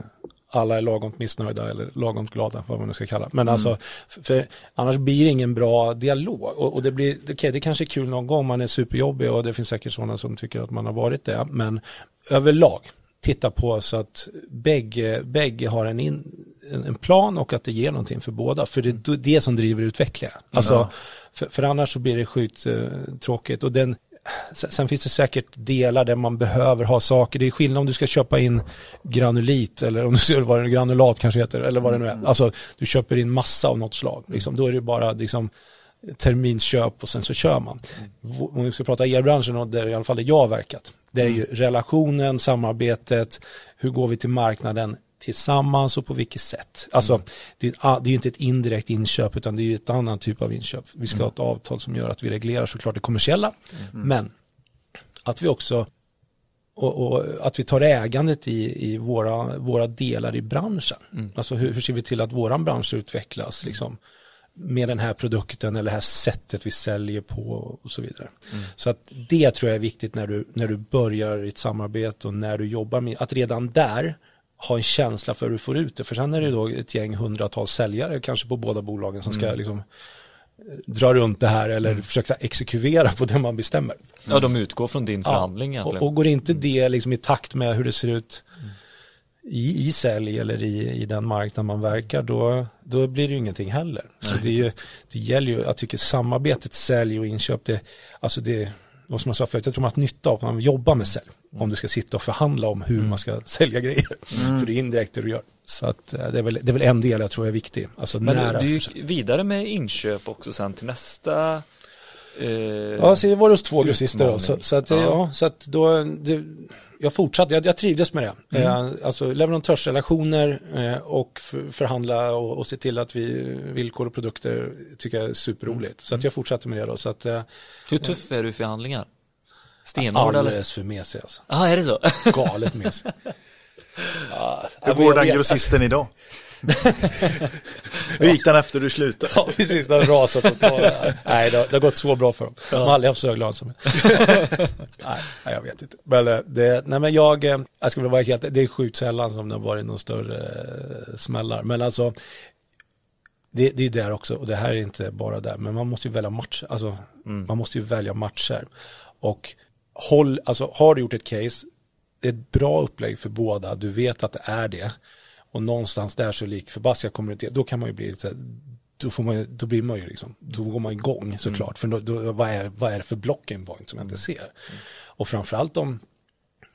alla är lagom missnöjda eller lagom glada, vad man nu ska kalla Men alltså, för, annars blir det ingen bra dialog. Och, och det blir, okej, det kanske är kul någon gång, man är superjobbig och det finns säkert sådana som tycker att man har varit det, men överlag, titta på så att bägge, bägge har en, in, en, plan och att det ger någonting för båda. För det är det som driver utvecklingen. Alltså, för, för annars så blir det sjukt eh, tråkigt. Och den, sen, finns det säkert delar där man behöver ha saker. Det är skillnad om du ska köpa in granulit eller om du ser vad det är, granulat kanske heter eller vad det nu är. Alltså du köper in massa av något slag. Liksom. Då är det bara liksom, terminsköp och sen så kör man. V- Om vi ska prata elbranschen och där i alla fall där jag har verkat. Det är ju relationen, samarbetet, hur går vi till marknaden tillsammans och på vilket sätt. Alltså det, är, ah, det är ju inte ett indirekt inköp utan det är ju ett annan typ av inköp. Vi ska ha ett avtal som gör att vi reglerar såklart det kommersiella. Men att vi också och, och att vi tar ägandet i, i våra, våra delar i branschen. Alltså hur, hur ser vi till att våran bransch utvecklas liksom, med den här produkten eller det här sättet vi säljer på och så vidare. Så att det tror jag är viktigt när du, när du börjar ett samarbete och när du jobbar med, att redan där ha en känsla för hur du får ut det. För sen är det då ett gäng hundratals säljare kanske på båda bolagen som ska liksom dra runt det här eller försöka exekvera på det man bestämmer. Ja, de utgår från din förhandling Ja, egentligen. och, och går inte det liksom i takt med hur det ser ut i, i sälj eller i, i den marknad man verkar, då, då blir det ju ingenting heller. Så det, är ju, det gäller ju, jag tycker samarbetet sälj och inköp, det, alltså det, vad som jag sa förut, jag tror man har nytta av att man jobbar med sälj. Om du ska sitta och förhandla om hur man ska sälja grejer. För det är indirekt det du gör. Så att eh, det är väl, det är väl en del jag tror är viktig. Alltså Men nära. du gick vidare med inköp också sen till nästa eh, Ja, så jag var hos två grossister då. Så, så, att, Ja. ja. så att då, det, jag fortsatte, jag, jag trivdes med det. Eh, alltså leverantörsrelationer eh, och för, förhandla och, och se till att vi villkor och produkter tycker jag är superroligt. Så att jag fortsatte med det då. Så att eh, Hur tuff är du i förhandlingar? Stenhård eller? alldeles för mesig alltså. Ja, är det så? Galet mesig. <laughs> ja, Hur går den grossisten idag? <laughs> Hur gick den efter du slutade? Ja, precis. Har rasat totalt. Nej, det har, det har gått så bra för dem. De har aldrig haft så hög lönsamhet. <laughs> nej, jag vet inte. Men, eh, det, nej, men jag, eh, jag ska väl vara helt, det är sjukt sällan som det har varit någon större eh, smällar. Men alltså, det, det är där också, och det här är inte bara där, men man måste ju välja matcher. Alltså, man måste ju välja matcher. Och håll, alltså, har du gjort ett case, det är ett bra upplägg för båda, du vet att det är det. Och någonstans där så lik förbaskat kommer det då kan man ju bli lite så här, då, får man, då blir man ju liksom, då går man igång såklart. För då, då, vad, är, vad är det för blocking point som jag inte ser? Och framförallt om,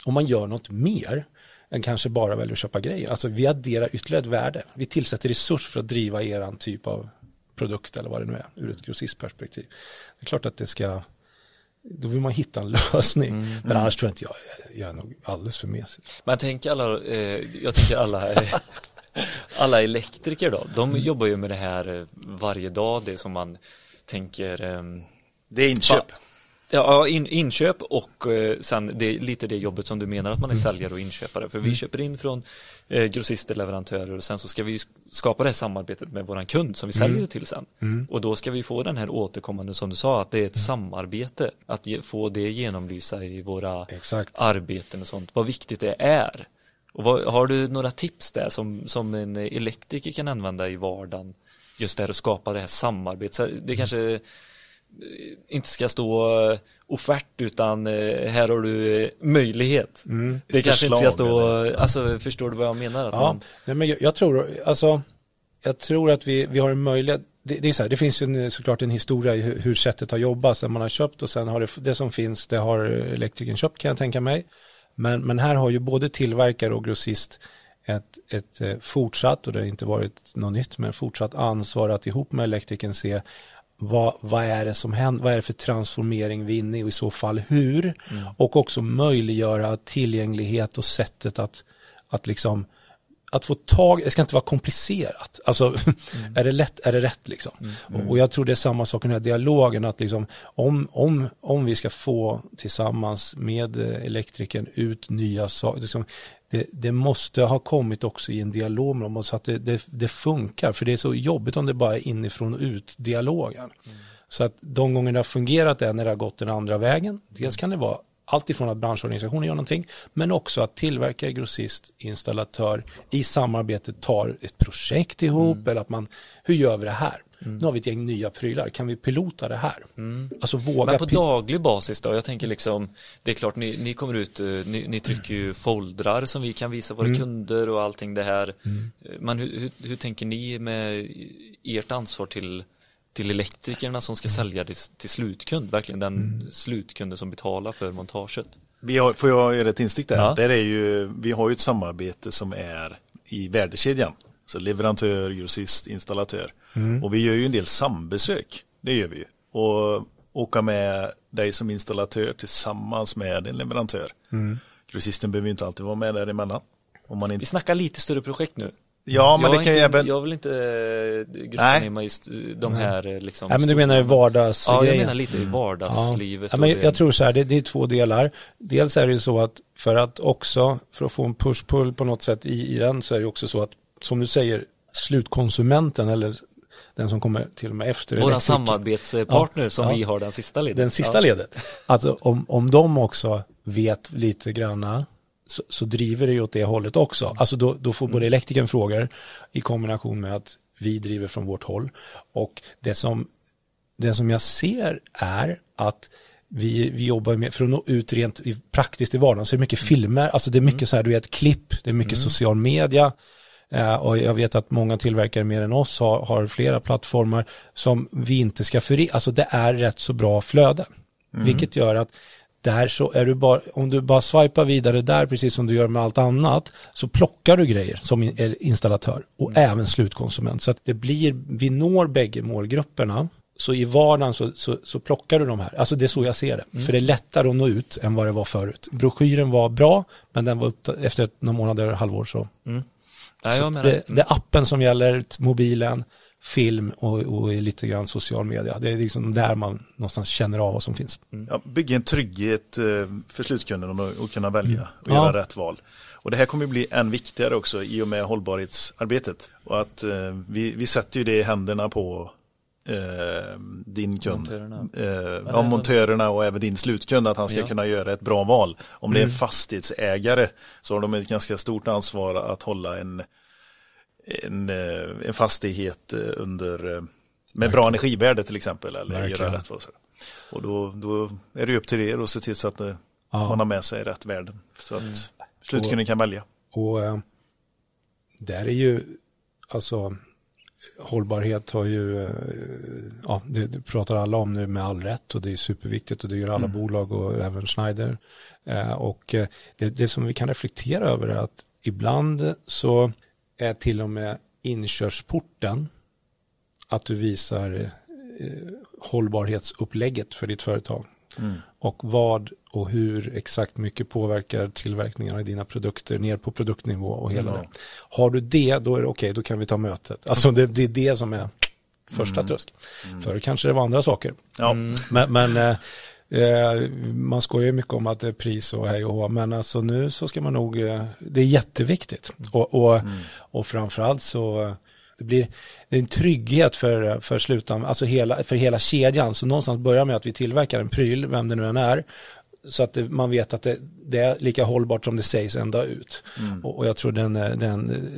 om man gör något mer än kanske bara väljer att köpa grejer. Alltså vi adderar ytterligare ett värde. Vi tillsätter resurs för att driva eran typ av produkt eller vad det nu är ur ett grossistperspektiv. Det är klart att det ska, då vill man hitta en lösning. Men annars tror jag inte jag, jag är nog alldeles för mesig. Men tänk alla, eh, jag tycker alla, eh, <laughs> alla elektriker då, de Mm. jobbar ju med det här eh, varje dag, det som man tänker ehm, Det är inköp. Ja, in, inköp och eh, sen det är lite det jobbet som du menar att man är säljare och inköpare. För vi köper in från eh, grossister, leverantörer och sen så ska vi skapa det här samarbetet med våran kund som vi säljer det till sen. Och då ska vi få den här återkommande som du sa, att det är ett samarbete. Att ge, få det genomlysa i våra Exakt. arbeten och sånt. Vad viktigt det är. Och vad, har du några tips där som, som en elektriker kan använda i vardagen? Just det här att skapa det här samarbetet. Så Det kanske inte ska stå eh, offert utan eh, här har du eh, möjlighet. det kanske inte ska Förslag, stå, alltså förstår du vad jag menar? Ja, man, nej, men jag, jag tror, alltså, jag tror att vi, vi har en möjlighet, det, det är så här, det finns ju en, såklart en historia i hur, hur sättet har jobbat sen man har köpt och sen har det, det som finns, det har elektrikern köpt kan jag tänka mig. Men, men här har ju både tillverkare och grossist ett, ett fortsatt, och det har inte varit något nytt, men fortsatt ansvar att ihop med elektrikern se vad, vad är det som händer, vad är det för transformering vi är inne i och i så fall hur. Och också möjliggöra tillgänglighet och sättet att, att liksom att få tag, det ska inte vara komplicerat. Alltså, <laughs> är det lätt, är det rätt liksom. Och, och jag tror det är samma sak i den här dialogen, att liksom, om, om, om vi ska få tillsammans med eh, elektrikern ut nya saker, liksom, det, det måste ha kommit också i en dialog med dem, så att det, det, det funkar, för det är så jobbigt om det bara är inifrån och ut dialogen. Så att de gånger det har fungerat är när det har gått den andra vägen, dels kan det vara allt ifrån att branschorganisationen gör någonting, men också att tillverkare, grossist, installatör i samarbete tar ett projekt ihop, eller att man, hur gör vi det här? Nu har vi ett gäng nya prylar, kan vi pilota det här? Alltså våga men på daglig basis då? Jag tänker liksom, det är klart ni, ni kommer ut, eh, ni, ni trycker ju foldrar som vi kan visa våra kunder och allting det här. Eh, Men hur, hur, hur tänker ni med ert ansvar till, till elektrikerna som ska sälja det till slutkund, verkligen den slutkunden som betalar för montaget? Vi har, får jag göra ett instick där? Ja. där är ju, vi har ju ett samarbete som är i värdekedjan. Så leverantör, grossist, installatör. Och vi gör ju en del sambesök. Det gör vi ju. Och åka med dig som installatör tillsammans med en leverantör. Grossisten behöver ju inte alltid vara med däremellan. Om man Vi inte... snackar lite större projekt nu. Ja, men jag det kan ju även... Jag vill inte eh, mig just de här eh, liksom Nej, men du menar i stora- vardags Ja, jag menar lite i Ja. vardagslivet. Ja, men jag, det- jag tror så här, det, det är två delar. Dels är det ju så att för att också, för att få en push-pull på något sätt i, i den så är det också så att, som du säger, slutkonsumenten eller den som kommer till och med efter Våra samarbetspartner Ja, som ja. vi har den sista ledet. den sista ja. ledet. Alltså om, om de också vet lite granna så, så driver det ju åt det hållet också. Alltså då, då får både elektrikern frågor i kombination med att vi driver från vårt håll. Och det som, det som jag ser är att vi, vi jobbar med, för att nå ut rent praktiskt i vardagen, så är det mycket filmer, alltså det är mycket så här, du vet, klipp, det är mycket social media, och jag vet att många tillverkare mer än oss har, har flera plattformar som vi inte ska föri, alltså det är rätt så bra flöde, vilket gör att där så är du bara, om du bara swipar vidare där precis som du gör med allt annat så plockar du grejer som eller installatör och även slutkonsument. Så att det blir, vi når bägge målgrupperna. Så i vardagen så, så, så plockar du de här. Alltså det är så jag ser det. För det är lättare att nå ut än vad det var förut. Broschyren var bra men den var upp, efter några månader, halvår så. Nej, jag menar, det, det är appen som gäller, mobilen, film och, och lite grann social media. Det är liksom där man någonstans känner av vad som finns. Ja, bygga en trygghet eh, för slutkunden och, och kunna välja och Ja. göra rätt val. Och det här kommer bli än viktigare också i och med hållbarhetsarbetet. Och att eh, vi, vi sätter ju det i händerna på eh, din kund. Montörerna. Eh, ja, montörerna och även din slutkund att han ska Ja. kunna göra ett bra val. Om det är en fastighetsägare så har de ett ganska stort ansvar att hålla en, en, eh, en fastighet eh, under eh, med bra energivärde till exempel eller Verkligen. göra rätt för sig. Och då, då är det upp till er att se till så att Ja. man har med sig rätt värden. Så att slutkunden kan välja. Och eh, där är ju, alltså, hållbarhet har ju, eh, ja, det, det pratar alla om nu med all rätt och det är superviktigt och det gör alla bolag och även Schneider. Eh, och eh, det, det som vi kan reflektera över är att ibland så är till och med inkörsporten att du visar eh, hållbarhetsupplägget för ditt företag. Och vad och hur exakt mycket påverkar tillverkningen av dina produkter ner på produktnivå och hela det. Har du det, då är det okej, då kan vi ta mötet. Alltså det, det är det som är första trösk. Förr kanske det var andra saker. Ja, Men, men eh, eh, man skojar ju mycket om att det är pris och hej och hå, men alltså nu så ska man nog, eh, det är jätteviktigt. Och, och, och framförallt så eh, det blir det är en trygghet för, för slutan, alltså hela, för hela kedjan. Så någonstans börjar med att vi tillverkar en pryl, vem det nu än är, så att det, man vet att det, det är lika hållbart som det sägs ända ut. Och, och jag tror den, den,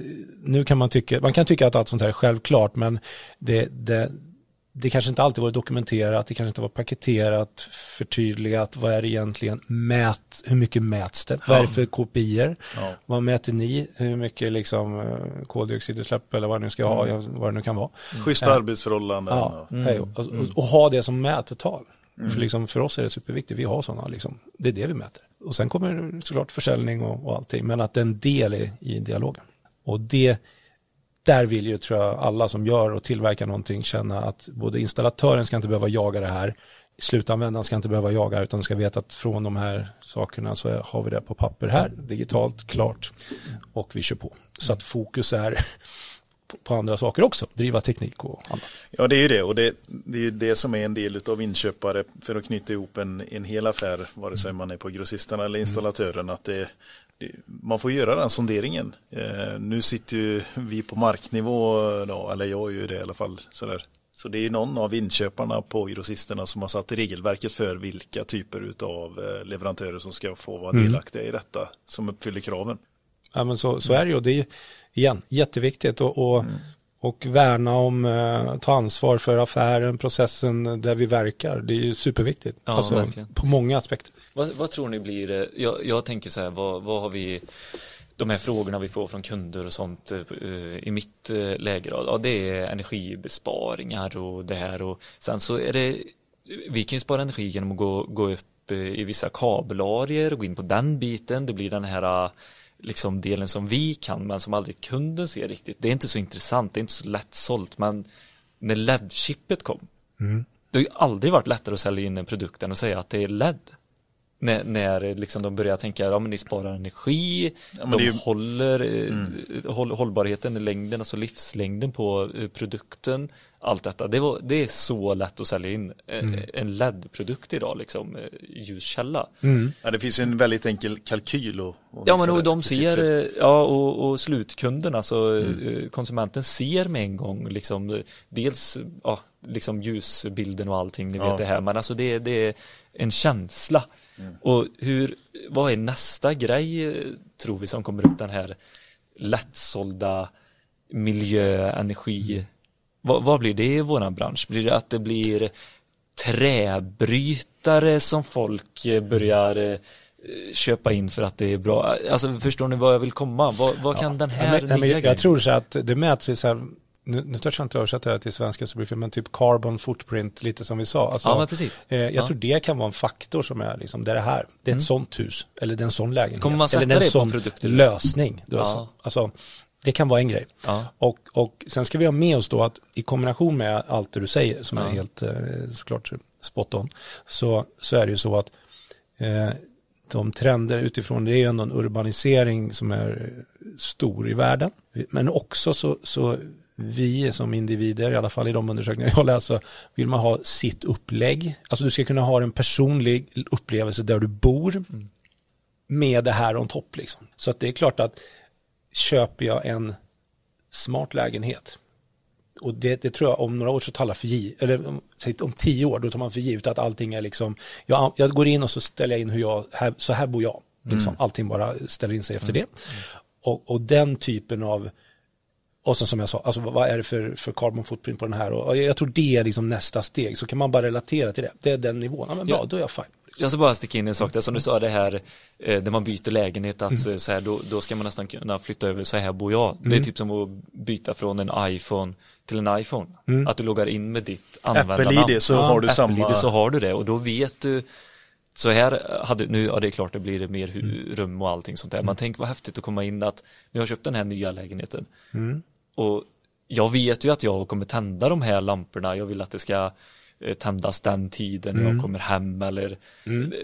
nu kan man tycka, man kan tycka att allt sånt här är självklart, men det, det, det kanske inte alltid var dokumenterat, det kanske inte var paketerat, förtydligat, vad är det egentligen, mät, hur mycket mäts det, vad är det för kopior, Ja. vad mäter ni, hur mycket liksom eh, koldioxidutsläpp eller vad det nu ska ha, vad det nu kan vara. schyssta arbetsförhållanden. Ja, och- hej, och, och, och ha det som mätetal. För, liksom, för oss är det superviktigt, vi har sådana, liksom, det är det vi mäter. Och sen kommer såklart försäljning och, och allting, men att det är en del i, i dialogen. Och det, där vill ju tror jag alla som gör och tillverkar någonting känna att både installatören ska inte behöva jaga det här, slutanvändaren ska inte behöva jaga utan ska veta att från de här sakerna så har vi det på papper här, digitalt, klart och vi kör på. Så att fokus är <laughs> på- andra saker också, driva teknik och annat. Ja, det är ju det och det, det är ju det som är en del av inköpare för att knyta ihop en, en hel affär, vare sig man är på grossisten eller installatören, att det, man får göra den sonderingen. Eh, nu sitter ju vi på marknivå, då, eller jag gör ju det i alla fall. Sådär. Så det är någon av inköparna på grossisterna som har satt regelverket för vilka typer av leverantörer som ska få vara delaktiga i detta, som uppfyller kraven. Ja, men så, så är det ju. Det är igen, jätteviktigt och, och, och värna om, eh, ta ansvar för affären, processen där vi verkar. Det är ju superviktigt. Ja, alltså, verkligen. på många aspekter. Vad, vad tror ni blir, eh, jag, jag tänker så här, vad, vad har vi, de här frågorna vi får från kunder och sånt eh, i mitt eh, läge då, ja det är energibesparingar och det här och sen så är det, vi kan ju spara energi genom att gå, gå upp eh, i vissa kabelarier och gå in på den biten, det blir den här eh, liksom delen som vi kan men som aldrig kunden ser riktigt. Det är inte så intressant, det är inte så lättsålt men när LED-chippet kom, det har ju aldrig varit lättare att sälja in en produkt än att säga att det är LED. När, när liksom de börjar tänka, ja men ni sparar energi, men de ju- håller eh, håll, hållbarheten, längden, alltså livslängden på eh, produkten, allt detta. Det, var, det är så lätt att sälja in eh, en LED-produkt idag, liksom, eh, ljuskälla. Ja, det finns en väldigt enkel kalkyl och, och Ja men och de ser, siffror. eh, ja och, och slutkunden, alltså eh, konsumenten ser med en gång liksom dels ja, liksom ljusbilden och allting, ni Ja. vet det här, men alltså det, det är en känsla. Och hur, vad är nästa grej tror vi som kommer upp den här lättsålda miljö, energi, vad, vad blir det i våran bransch? Blir det att det blir träbrytare som folk eh, börjar eh, köpa in för att det är bra. Alltså förstår ni vad jag vill komma? Vad, vad kan den här Nej, men, nej, nya jag, jag tror så att det mäts i så här, nu, nu törs jag inte översätta det här till svenska så blir men typ carbon footprint, lite som vi sa. Alltså, Ja, men precis. eh, jag Ja. tror det kan vara en faktor som är liksom, det är det här, det är ett sånt hus, eller det är en sån lägenhet, Mm. Kommer man sätta eller det är en sån produkter? lösning. Du Ja. alltså. Det kan vara en grej. Ja. Och, och sen ska vi ha med oss då att i kombination med allt det du säger, som Ja. är helt eh, såklart spot on, så, så är det ju så att eh, de trender utifrån det är ju ändå en urbanisering som är stor i världen. Men också så, så vi som individer, i alla fall i de undersökningar jag läser, vill man ha sitt upplägg. Alltså du ska kunna ha en personlig upplevelse där du bor med det här on topp liksom. Så att det är klart att köper jag en smart lägenhet och det, det tror jag om några år så alla för givet, eller om, säg om tio år då tar man för givet att allting är liksom, jag, jag går in och så ställer jag in hur jag, här, så här bor jag, liksom, allting bara ställer in sig efter det. Och, och den typen av, och sen som jag sa, alltså vad är det för, för carbon footprint på den här? Och, och jag tror det är liksom nästa steg, så kan man bara relatera till det. Det är den nivån, ja, men bra, Ja. då är jag fine. Jag ska bara sticka in en sak där, som du sa det här eh, där man byter lägenhet att Mm. eh, så här, då, då ska man nästan kunna flytta över, så här bor jag. Det är typ som att byta från en iPhone till en iPhone. Mm. Att du loggar in med ditt användarnamn. Apple-ID så har du Apple samma. ID så har du det och då vet du så här hade, nu, ja det är klart det blir mer hu- Mm. rum och allting sånt där. Man tänker vad häftigt att komma in att nu har jag köpt den här nya lägenheten. Mm. Och jag vet ju att jag kommer tända de här lamporna. Jag vill att det ska eh, tändas den tiden när Mm. jag kommer hem eller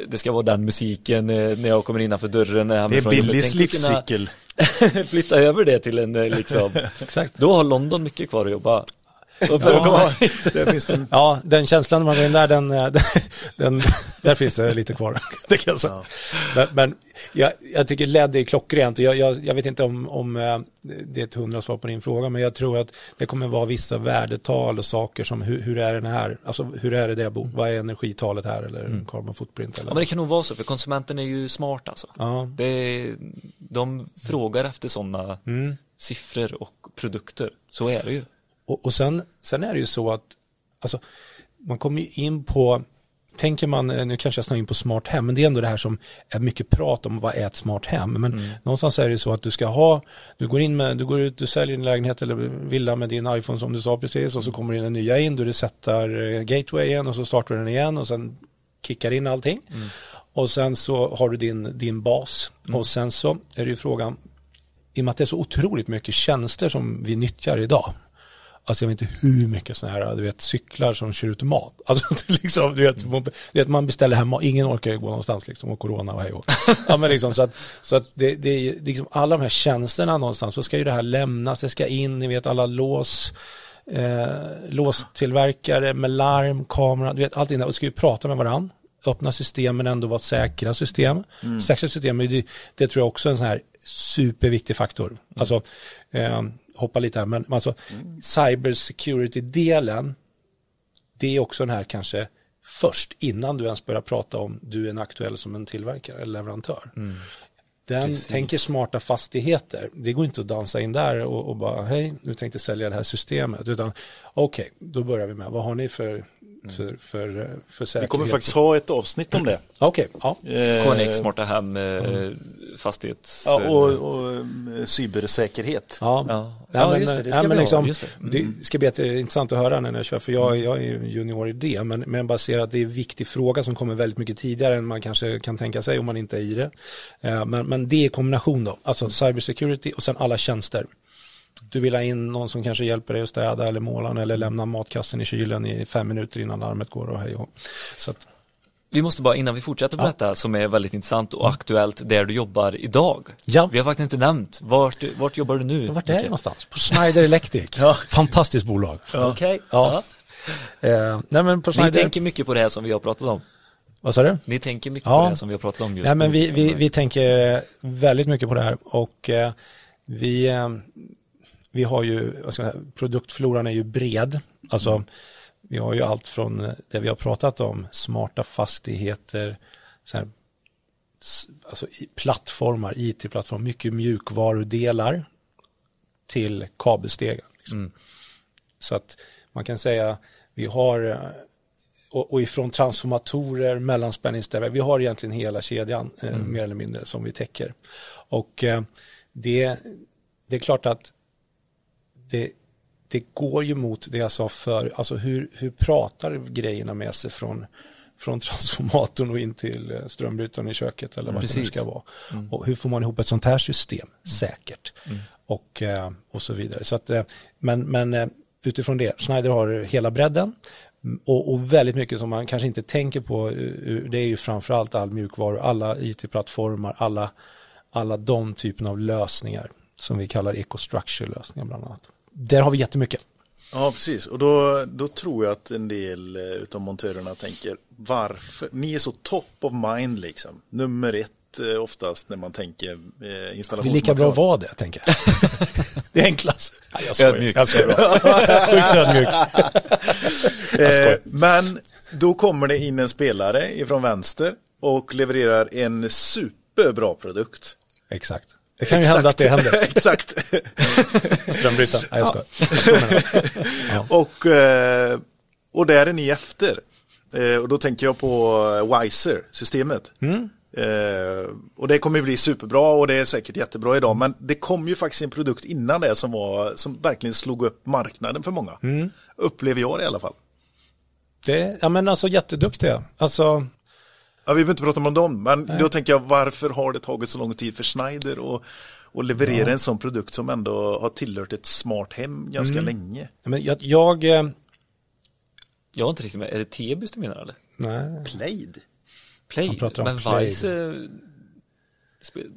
det ska vara den musiken eh, när jag kommer innanför dörren. när jag Det är. Billys livscykel. <laughs> Flytta över det till en eh, liksom, <laughs> Exakt. då har London mycket kvar att jobba. Och för att komma Ja, där finns det en Ja, den känslan när man går in där, den, eh, <laughs> den, där finns det lite kvar. <laughs> Det kan jag säga. Men, men jag, jag tycker LED är klockrent och jag, jag, jag vet inte om, om eh, det är ett hundra svar på din fråga, men jag tror att det kommer vara vissa värdetal och saker som hur, hur är den här, alltså hur är det där jag bor, vad är energitalet här eller carbon footprint eller? Ja men det kan nog vara så, för konsumenten är ju smart alltså. Ja. Det, de frågar efter sådana Mm. siffror och produkter. Så är det ju. Och, och sen, sen är det ju så att alltså, man kommer ju in på, tänker man, eh, nu kanske jag snöar in på smart hem, men det är ändå det här som är mycket prat om vad är ett smart hem. Men någonstans är det ju så att du ska ha, du går in med, du går ut, du säljer din lägenhet eller villa med din iPhone som du sa precis och så kommer det in en nya in, du resetar eh, gatewayen och så startar den igen och sen kickar in allting. Och sen så har du din, din bas och sen så är det ju frågan, i och med att det är så otroligt mycket tjänster som vi nyttjar idag. Alltså jag vet inte hur mycket sådana här, du vet, cyklar som kör ut mat. <laughs> Alltså det liksom, du vet, man- du vet, man beställer hem mat, ingen orkar ju gå någonstans liksom, och corona och hej och. <laughs> Ja men liksom så att, så att det, det är liksom alla de här tjänsterna någonstans, så ska ju det här lämnas, det ska in, ni vet alla lås, eh, låstillverkare med larm, kamera, du vet allting där, och ska ju prata med varandra öppna system men ändå vara säkra system. Säkra system, det, det tror jag också är en sån här superviktig faktor. Alltså, eh, hoppa lite här, men alltså cybersecurity-delen, det är också den här kanske först innan du ens börjar prata om du är en aktuell som en tillverkare eller leverantör. Den Precis. tänker smarta fastigheter. Det går inte att dansa in där och, och bara hej, nu tänkte sälja det här systemet. Utan okej, då börjar vi med vad har ni för, för, för, för säkerhet? Vi kommer faktiskt ha ett avsnitt om det. Okej, ja. Eh, KNX, Smarta Hem, eh, fastighets... Ja, och, och eh, cybersäkerhet. Ja, Ja. Ja, Ja, men, just det, det ja, ska men ha, liksom, just det. Mm. det ska bli jätteintressant att höra när jag kör, för jag, jag är ju junior i det, men, men bara ser att det är en viktig fråga som kommer väldigt mycket tidigare än man kanske kan tänka sig om man inte är i det. Men, men det är kombination då, alltså cybersecurity och sen alla tjänster. Du vill ha in någon som kanske hjälper dig att städa eller måla eller lämna matkassen i kylen i fem minuter innan larmet går och hej och. Så att, Vi måste bara, innan vi fortsätter på detta, som är väldigt intressant och aktuellt, där du jobbar idag. Ja. Vi har faktiskt inte nämnt, vart, vart jobbar du nu? vart är Micke? någonstans? På Schneider Electric. <laughs> Ja. Fantastiskt bolag. Okej. Ja. Eh, nej men på Ni Schneider, tänker mycket på det här som vi har pratat om. vad sa du? Ni tänker mycket Ja. på det här som vi har pratat om just Nej, men vi, vi, vi tänker väldigt mycket på det här och eh, vi, eh, vi har ju, säga, produktfloran är ju bred. Alltså, vi har ju allt från eh, det vi har pratat om, smarta fastigheter, så här, alltså plattformar, it-plattformar, mycket mjukvarudelar till kabelstegar. Liksom. Mm. Så att man kan säga, vi har eh, och, och ifrån transformatorer, mellanspänningsställare. Vi har egentligen hela kedjan eh, Mm. mer eller mindre som vi täcker. Och eh, det, det är klart att det, det går ju mot det jag sa för, alltså hur, hur pratar grejerna med sig från, från <laughs> transformatorn och in till eh, strömbrytaren i köket eller vad det nu ska vara. Och hur får man ihop ett sånt här system? Säkert. Och, eh, och så vidare. Så att, eh, men men utifrån det, Schneider har hela bredden. Mm, och, och väldigt mycket som man kanske inte tänker på, det är ju framförallt all mjukvaru, alla IT-plattformar, alla, alla de typerna av lösningar som vi kallar ecostructure-lösningar bland annat. Där har vi jättemycket. Ja, precis. Och då, då tror jag att en del eh, utav montörerna tänker varför? Ni är så top of mind liksom. Nummer ett eh, oftast när man tänker eh, Det är installationsmaterial. lika bra att vara det, tänker jag. <laughs> det är enklast. Nej, jag skojar. Ödmjuk. Jag skojar. <laughs> Sjukt ödmjuk. Jag skojar. Eh, men då kommer det in en spelare ifrån vänster och levererar en superbra produkt. Exakt. Det kan ju hända att det händer. <laughs> Exakt. Strömbrytaren. Nej, jag skojar. <laughs> Och, eh, och där är ni efter. Eh, och då tänker jag på Wiser-systemet. Mm. Eh, och det kommer bli superbra och det är säkert jättebra idag. Men det kom ju faktiskt en produkt innan det som, var, som verkligen slog upp marknaden för många. Mm. Upplever jag det i alla fall. Det, ja men alltså jätteduktiga. Alltså, Ja, vi behöver inte prata om dem, men då tänker jag varför har det tagit så lång tid för Schneider att att leverera en sån produkt som ändå har tillhört ett smart hem ganska Mm. länge. men jag, jag eh, Jag har inte riktigt med, är det Tebus du menar eller? nej. Plaid? Play? Han pratar om men. Vice,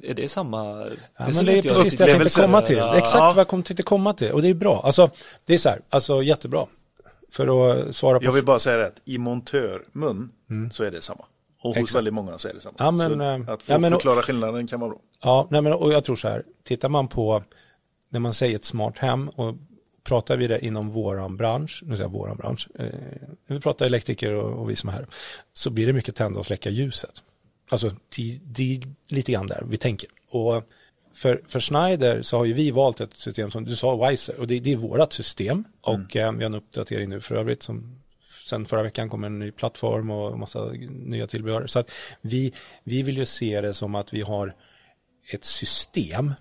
är det samma? Ja, ser men det är precis det jag tänkte komma till. Ja. Exakt vad jag kom, tänkte komma till. Och det är bra. Alltså, det är så här, alltså jättebra. För att svara på... Jag vill bara säga det, i montörmun så är det samma. Och hos Mm. Exakt. väldigt många så är det samma. Ja, men, så eh, att få ja, men- förklara skillnaden kan vara bra. Ja, nej men, och jag tror så här, tittar man på, när man säger ett smart hem och pratar vi det inom våran bransch, nu säger jag våran bransch, eh, vi pratar elektriker och, och vi som är här, så blir det mycket tända och släcka ljuset. Alltså, det, är lite grann där vi tänker. Och för, för Schneider så har ju vi valt ett system som du sa, Wiser, och det, det är vårat system. Och eh, vi har en uppdatering nu för övrigt som sen förra veckan kom en ny plattform och massa nya tillbehör. Så att vi, vi vill ju se det som att vi har ett system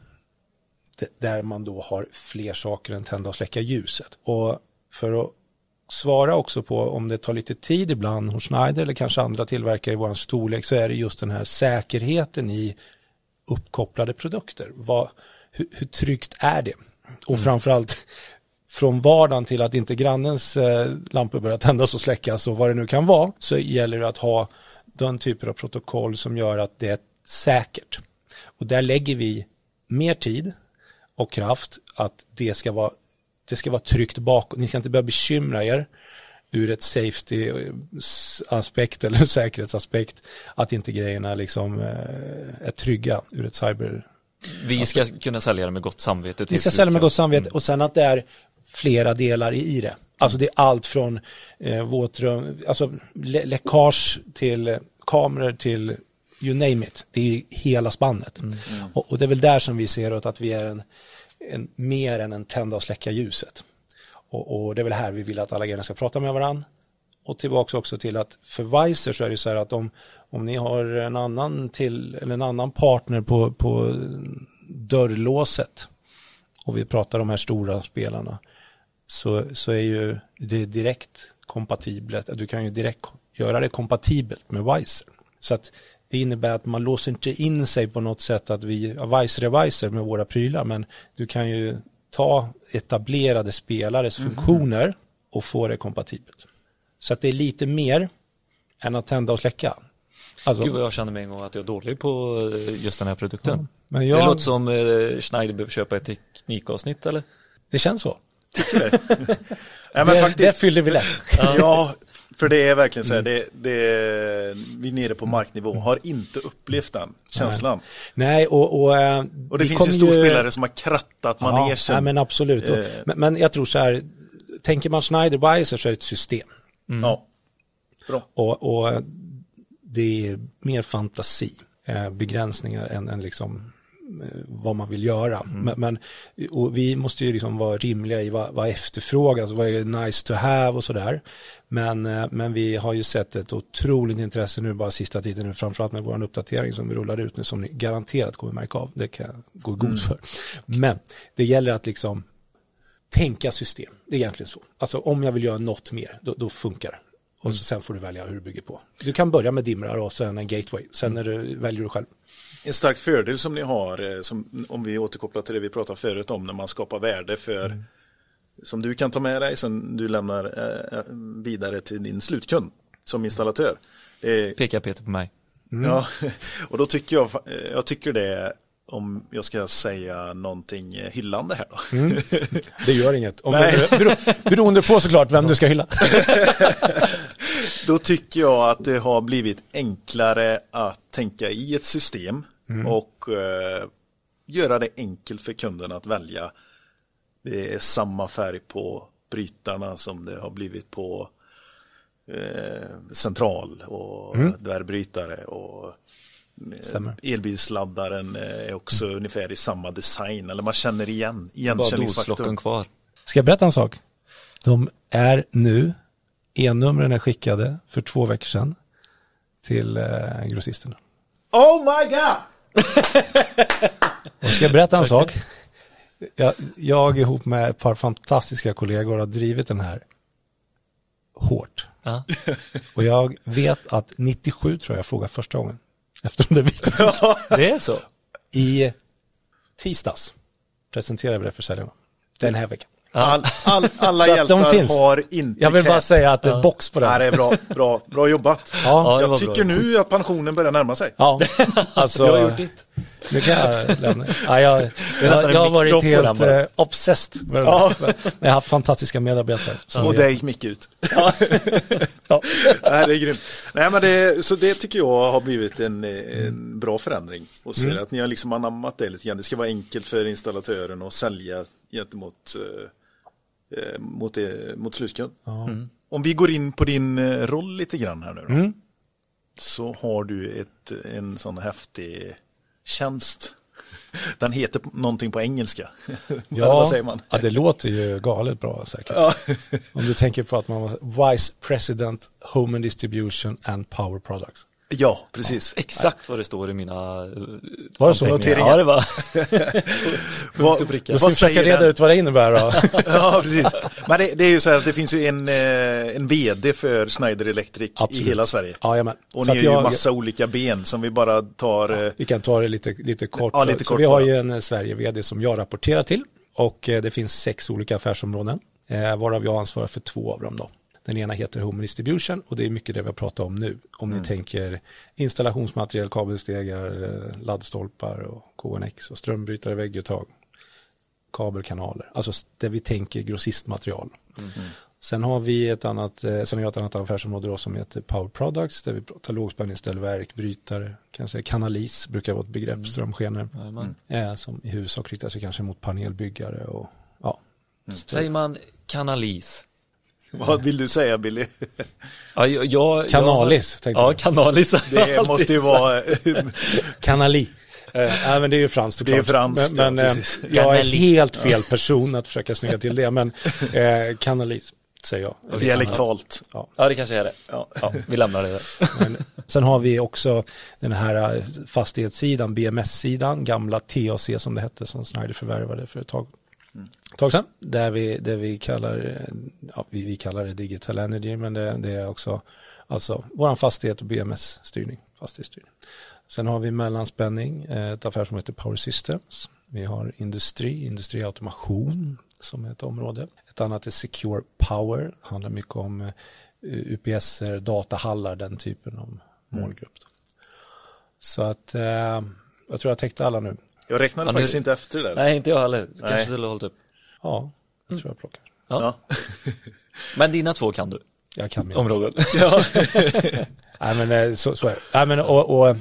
där man då har fler saker än tända och släcka ljuset. Och för att svara också på om det tar lite tid ibland hos Schneider eller kanske andra tillverkare i vår storlek så är det just den här säkerheten i uppkopplade produkter. Vad, hur, hur tryggt är det? Och framförallt från vardagen till att inte grannens eh, lampor börjar tändas och släckas och vad det nu kan vara så gäller det att ha den typen av protokoll som gör att det är säkert. Och där lägger vi mer tid och kraft att det ska vara, det ska vara tryggt bakåt. Ni ska inte behöva bekymra er ur ett safety-aspekt eller <laughs> säkerhetsaspekt att inte grejerna liksom eh, är trygga ur ett cyber Vi ska kunna sälja det med gott samvete. ni ska sälja med gott samvete och sen att det är flera delar i det. Alltså det är allt från eh, våtrum, alltså lä läckage till eh, kameror till you name it. Det är hela spannet. Och, och det är väl där som vi ser åt att vi är en, en, mer än en tända och släcka ljuset. Och, och det är väl här vi vill att alla grejerna ska prata med varandra. Och tillbaka också till att för Weiser så är det så här att om, om ni har en annan till eller en annan partner på, på dörrlåset och vi pratar om de här stora spelarna så, så är ju det direkt kompatibelt. Du kan ju direkt göra det kompatibelt med Weiser. Så att det innebär att man låser inte in sig på något sätt att vi, ja, Weiser är Weiser med våra prylar men du kan ju ta etablerade spelares funktioner och få det kompatibelt. Så att det är lite mer än att tända och släcka. Alltså, Gud vad jag känner mig en gång att jag är dålig på eh, just den här produkten. Men Det jag, låter som eh, Schneider behöver köpa ett teknikavsnitt eller? det känns så. Nej, <laughs> men det, faktiskt, det fyller vi lätt. <laughs> Ja, för det är verkligen så här, Mm. det, det, vi är nere på marknivå, har inte upplevt den känslan. Nej, och, och, eh, Och det finns ju storspelare som har krattat manegen. Ja, men absolut. Och, Eh. men, men jag tror så här, tänker man Schneider Weiser så är det ett system. Ja, bra. Och, och det är mer fantasi, eh, begränsningar än, än liksom vad man vill göra. Men, men och vi måste ju liksom vara rimliga i vad, vad efterfrågas, vad är nice to have och sådär. Men, eh, men vi har ju sett ett otroligt intresse nu bara sista tiden nu, framförallt med vår uppdatering som vi rullar ut nu som ni garanterat kommer märka av. Det kan jag gå god för. Men det gäller att liksom tänka system. Det är egentligen så. Alltså om jag vill göra något mer, då, då funkar det. Och så sen får du välja hur du bygger på. Du kan börja med dimrar och sen en gateway. Sen är det, väljer du själv. En stark fördel som ni har, eh, som, om vi återkopplar till det vi pratade förut om, när man skapar värde för, som du kan ta med dig, som du lämnar eh, vidare till din slutkund som installatör. Det är, Pekar Peter på mig. Ja, <laughs> och då tycker jag, eh, jag tycker det, om jag ska säga någonting eh, hyllande här då. Det gör inget. Om Nej. bero, beroende på såklart vem du ska hylla. <laughs> <laughs> Då tycker jag att det har blivit enklare att tänka i ett system och eh, göra det enkelt för kunden att välja. Det är samma färg på brytarna som det har blivit på eh, central och dvärgbrytare och eh, Stämmer. elbilsladdaren är också ungefär i samma design eller man känner igen Bara igenkänningsfaktorn. doslocken kvar. Ska jag berätta en sak? De är nu, e-numren är skickade för två veckor sedan till eh, grossisterna. Oh my god! Och ska jag berätta en <laughs> sak? Jag, jag ihop med ett par fantastiska kollegor har drivit den här hårt. Ja. <laughs> Och jag vet att 97 tror jag frågade första gången. Eftersom det var <laughs> Det är så? i tisdags presenterade vi det för säljarna. Den här veckan. All, all, <laughs> alla hjältar finns. har inte Jag vill bara säga att det är box på den. Nej, det är bra, bra, bra jobbat. Ja, jag tycker bra. nu att pensionen börjar närma sig. ja. <laughs> alltså. Du har gjort ditt. Nu kan jag lämna. Ja, jag, är jag, jag har varit den helt eh, obsessed med den. Ja. Men Jag har haft fantastiska medarbetare. som Och det gick mycket ut. <laughs> ja. Nej, det är grymt. Nej, men det, så det tycker jag har blivit en, en bra förändring. Och ser Mm. att ni har liksom anammat det lite grann. Det ska vara enkelt för installatören att sälja gentemot eh, eh, mot, det, mot slutkund. Om vi går in på din eh, roll lite grann här nu då. Mm. Så har du ett, en sån häftig tjänst. Den heter någonting på engelska. <laughs> Ja, säger man? ja, det låter ju galet bra säkert. Ja. Om du tänker på att man var Vice President Home and Distribution and Power Products. Ja, precis. Exakt vad det står i mina eh, Var det så? Noteringar? Ja, det var. <laughs> Vad, och pricka. Jag ska försöka reda den? ut vad det innebär då. <laughs> Ja, precis. Men det, det är ju så här att det finns ju en, eh, en vd för Schneider Electric Absolut. i hela Sverige. Jajamän. Och Så ni har ju jag- massa olika ben som vi bara tar. eh, Vi kan ta det lite, lite kort. Ja, lite så kort vi har ju en Sverige-vd som jag rapporterar till och det finns sex olika affärsområden varav jag ansvarar för två av dem då. Den ena heter Home Distribution och det är mycket det vi har pratat om nu. Om Mm. ni tänker installationsmaterial, kabelstegar, eh, laddstolpar och KNX och strömbrytare, vägguttag, kabelkanaler. Alltså det vi tänker grossistmaterial. Sen har vi ett annat, eh, sen har jag ett annat affärsområde då som heter Power Products där vi pratar lågspänningsställverk, brytare, kan säga kanalis brukar vara ett begrepp, strömskenor. Jajamän. Eh, som i huvudsak riktar sig kanske mot panelbyggare och ja. Säger man kanalis? <laughs> Vad vill du säga Billy? Ja, jag, jag, Kanalis, tänkte Ja, jag. kanalis. jag Det måste ju vara... <laughs> Kanali. Eh, nej, men det är ju franskt Det är såklart. franskt, Men, men ja, eh, jag är helt fel person att försöka snygga till det. Men eh, kanalis säger jag. Dialektalt. Ja, det kanske är det. Ja. Ja, vi lämnar det där. Men sen har vi också den här eh, fastighetssidan, BMS-sidan, gamla TAC som det hette, som Schneider förvärvade för ett tag, tag sedan. Där vi, där vi kallar, ja, vi, vi kallar det digital energy, men det, det är också alltså våran fastighet och BMS-styrning, fastighetsstyrning. Sen har vi mellanspänning, eh, ett affär som heter Power Systems. Vi har industri, industriautomation som är ett område. Ett annat är Secure Power, handlar mycket om eh, UPS, datahallar, den typen av målgrupp. då. Så att eh, jag tror jag täckte alla nu. Jag räknade Ja, nu- faktiskt inte efter det där. Nej, inte jag heller. Kanske Nej. skulle ha hållit upp. Ja, jag tror jag plockar. Ja. Ja. <laughs> Men dina två kan du, Jag kan mina. områden. <laughs> <laughs> Nej, men eh, så, så är det. Nej, men, och, och,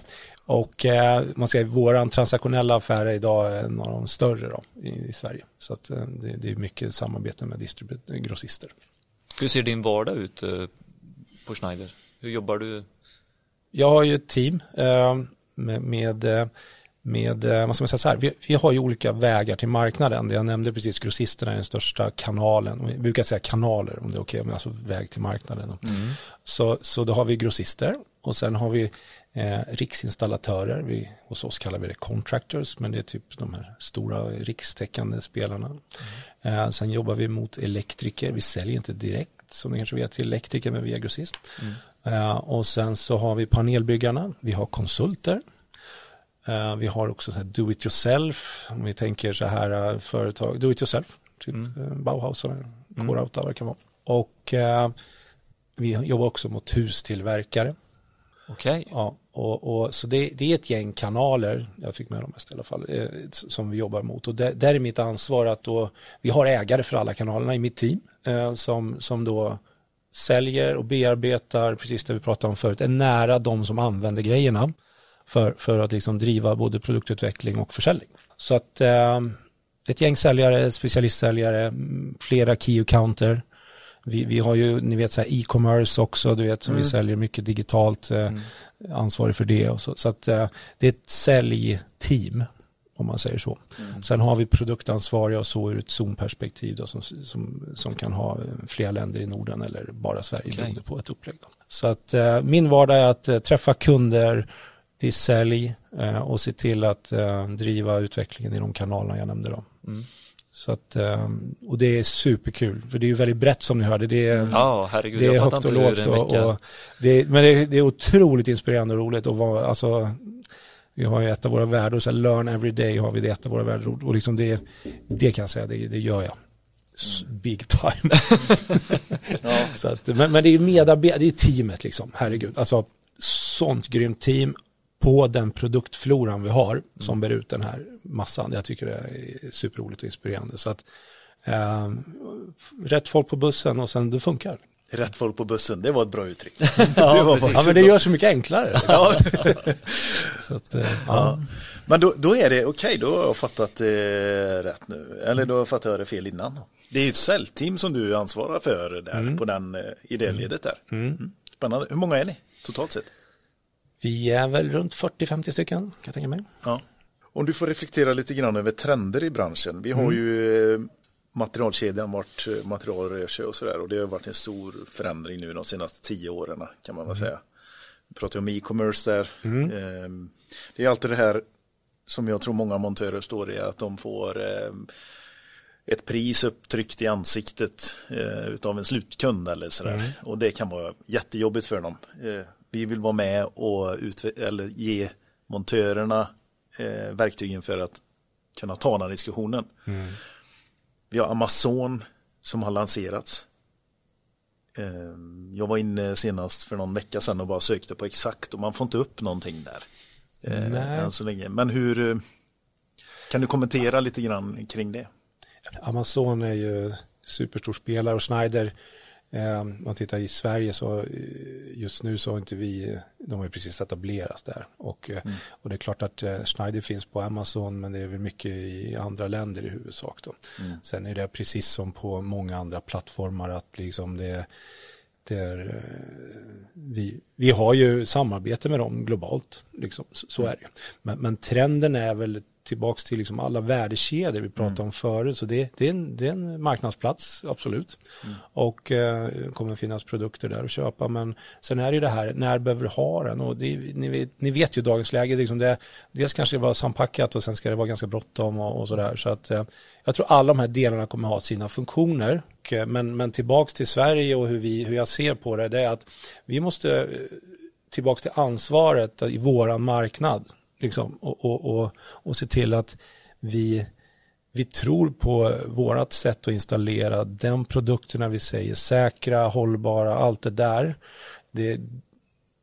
och eh, man säger våran transaktionella affär är idag en av de större då, i, i Sverige. Så att eh, det, det är mycket samarbete med distribut- grossister. Hur ser din vardag ut på Schneider? Hur jobbar du? Jag har ju ett team med, med, med, eh, vad ska man säga så här, vi, vi har ju olika vägar till marknaden. Jag nämnde precis, grossisterna är den största kanalen. Vi brukar säga kanaler om det är okej, men alltså väg till marknaden. Så, så då har vi grossister och sen har vi eh, riksinstallatörer. Vi, hos oss kallar vi det contractors, men det är typ de här stora rikstäckande spelarna. Eh, sen jobbar vi mot elektriker. Vi säljer inte direkt, som ni kanske vet, till elektriker, men via grossist. Eh, och sen så har vi panelbyggarna. Vi har konsulter. Eh, vi har också så do it yourself. Om vi tänker så här eh, företag, do it yourself. Typ eh, Bauhaus eller K-Rauta vad det kan vara. Och vi jobbar också mot hustillverkare. Okej. Ja, och, och, så det, det är ett gäng kanaler, jag fick med dem mest i alla fall, eh, som vi jobbar mot. Och där, där är mitt ansvar att då, vi har ägare för alla kanalerna i mitt team eh, som, som då säljer och bearbetar, precis det vi pratade om förut, är nära de som använder grejerna för, för att liksom driva både produktutveckling och försäljning. Så att eh, ett gäng säljare, specialistsäljare, mm, flera key accounter. Vi, vi har ju, ni vet, så e-commerce också, du vet, som vi säljer mycket digitalt, eh, ansvarig för det. Och så så att eh, det är ett säljteam, om man säger så. Sen har vi produktansvariga och så ur ett zonperspektiv då, som, som, som kan ha eh, flera länder i Norden eller bara Sverige Okej. beroende på ett upplägg. Då. Så att eh, min vardag är att eh, träffa kunder, är sälj eh, och se till att eh, driva utvecklingen i de kanalerna jag nämnde. Då. Så att, eh, och det är superkul, för det är ju väldigt brett som ni hörde. Det är, Ja, herregud, det är högt och lågt. Och, och det är, men det är, det är otroligt inspirerande och roligt. Och vara, alltså, vi har ju ett av våra så här, learn every day har vi det ett av våra värden. Och liksom det, det kan jag säga, det, det gör jag. Big time. <laughs> <laughs> så att, men, men det är medarbetare, det är teamet liksom, herregud. Alltså, sånt grymt team på den produktfloran vi har som bär ut den här massan. Jag tycker det är superroligt och inspirerande. Så att, eh, rätt folk på bussen och sen det funkar. Rätt folk på bussen, det var ett bra uttryck. <laughs> Ja, ja men det gör så mycket enklare. <laughs> Ja. <laughs> Så att, eh, ja. Men då, då är det, okej, då har jag fattat det rätt nu. Eller då fattar jag det fel innan. Det är ju ett säljteam som du ansvarar för där på den eh, i det ledet där. Mm. Spännande. Hur många är ni totalt sett? Vi är väl runt 40-50 stycken, kan jag tänka mig. Ja. Om du får reflektera lite grann över trender i branschen. Vi har ju eh, materialkedjan vart eh, material rör sig och sådär och det har varit en stor förändring nu de senaste tio åren kan man väl säga. Vi pratar om e-commerce där. Ehm, Det är alltid det här som jag tror många montörer står i att de får ehm, ett pris upptryckt i ansiktet eh, utav en slutkund eller sådär. Och det kan vara jättejobbigt för dem. Eh, vi vill vara med och eller ge montörerna eh, verktygen för att kunna ta den diskussionen. Vi har Amazon som har lanserats. Eh, jag var inne senast för någon vecka sedan och bara sökte på exakt och man får inte upp någonting där. Eh, Nej. än så länge. Men hur eh, kan du kommentera lite grann kring det? Amazon är ju superstor spelare och Schneider, om man tittar i Sverige så eh, just nu så har inte vi, de har ju precis etablerats där. Och, eh, och det är klart att eh, Schneider finns på Amazon men det är väl mycket i andra länder i huvudsak. Då. Sen är det precis som på många andra plattformar att liksom det det är, eh, vi, vi har ju samarbete med dem globalt, liksom, så, så är det. Men, men trenden är väl tillbaks till liksom alla värdekedjor vi pratade om förut, så det, det, är en, det är en marknadsplats, absolut. Och eh, kommer finnas produkter där att köpa, men sen är det ju det här, när behöver du ha den? Och det, ni, vet, ni vet ju dagens läge, liksom det, dels kanske det var sampackat och sen ska det vara ganska bråttom och, och sådär. Så att eh, jag tror alla de här delarna kommer ha sina funktioner. Och, eh, Men, men tillbaks till Sverige och hur, vi, hur jag ser på det, det är att vi måste eh, tillbaks till ansvaret i våran marknad. Liksom, och, och, och, och se till att vi, vi tror på vårat sätt att installera den produkterna vi säger säkra, hållbara, allt det där. Det,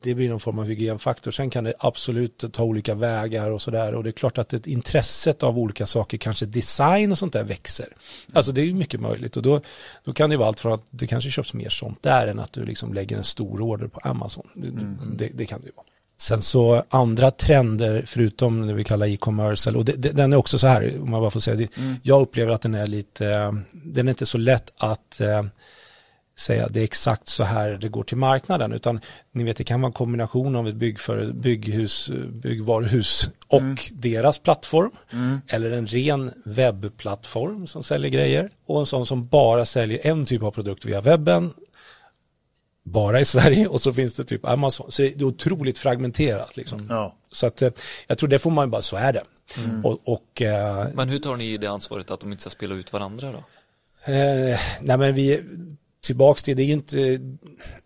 det blir någon form av hygienfaktor. Sen kan det absolut ta olika vägar och sådär. Och det är klart att ett intresset av olika saker, kanske design och sånt där växer. Alltså det är ju mycket möjligt. Och då, då kan det vara allt från att det kanske köps mer sånt där än att du liksom lägger en stor order på Amazon. Det, det, det kan det ju vara. Sen så andra trender förutom det vi kallar e-commerce, och det, det, den är också så här, om man bara får säga det, jag upplever att den är lite, den är inte så lätt att eh, säga det är exakt så här det går till marknaden utan ni vet det kan vara en kombination av ett byggför, bygghus, byggvaruhus och deras plattform eller en ren webbplattform som säljer grejer och en sån som bara säljer en typ av produkt via webben bara i Sverige och så finns det typ Amazon. Så det är otroligt fragmenterat liksom. Ja. Så att eh, jag tror det får man bara, så är det. Och, och eh, Men hur tar ni det ansvaret att de inte ska spela ut varandra då? Eh, nej men vi, tillbaks till, det är ju inte,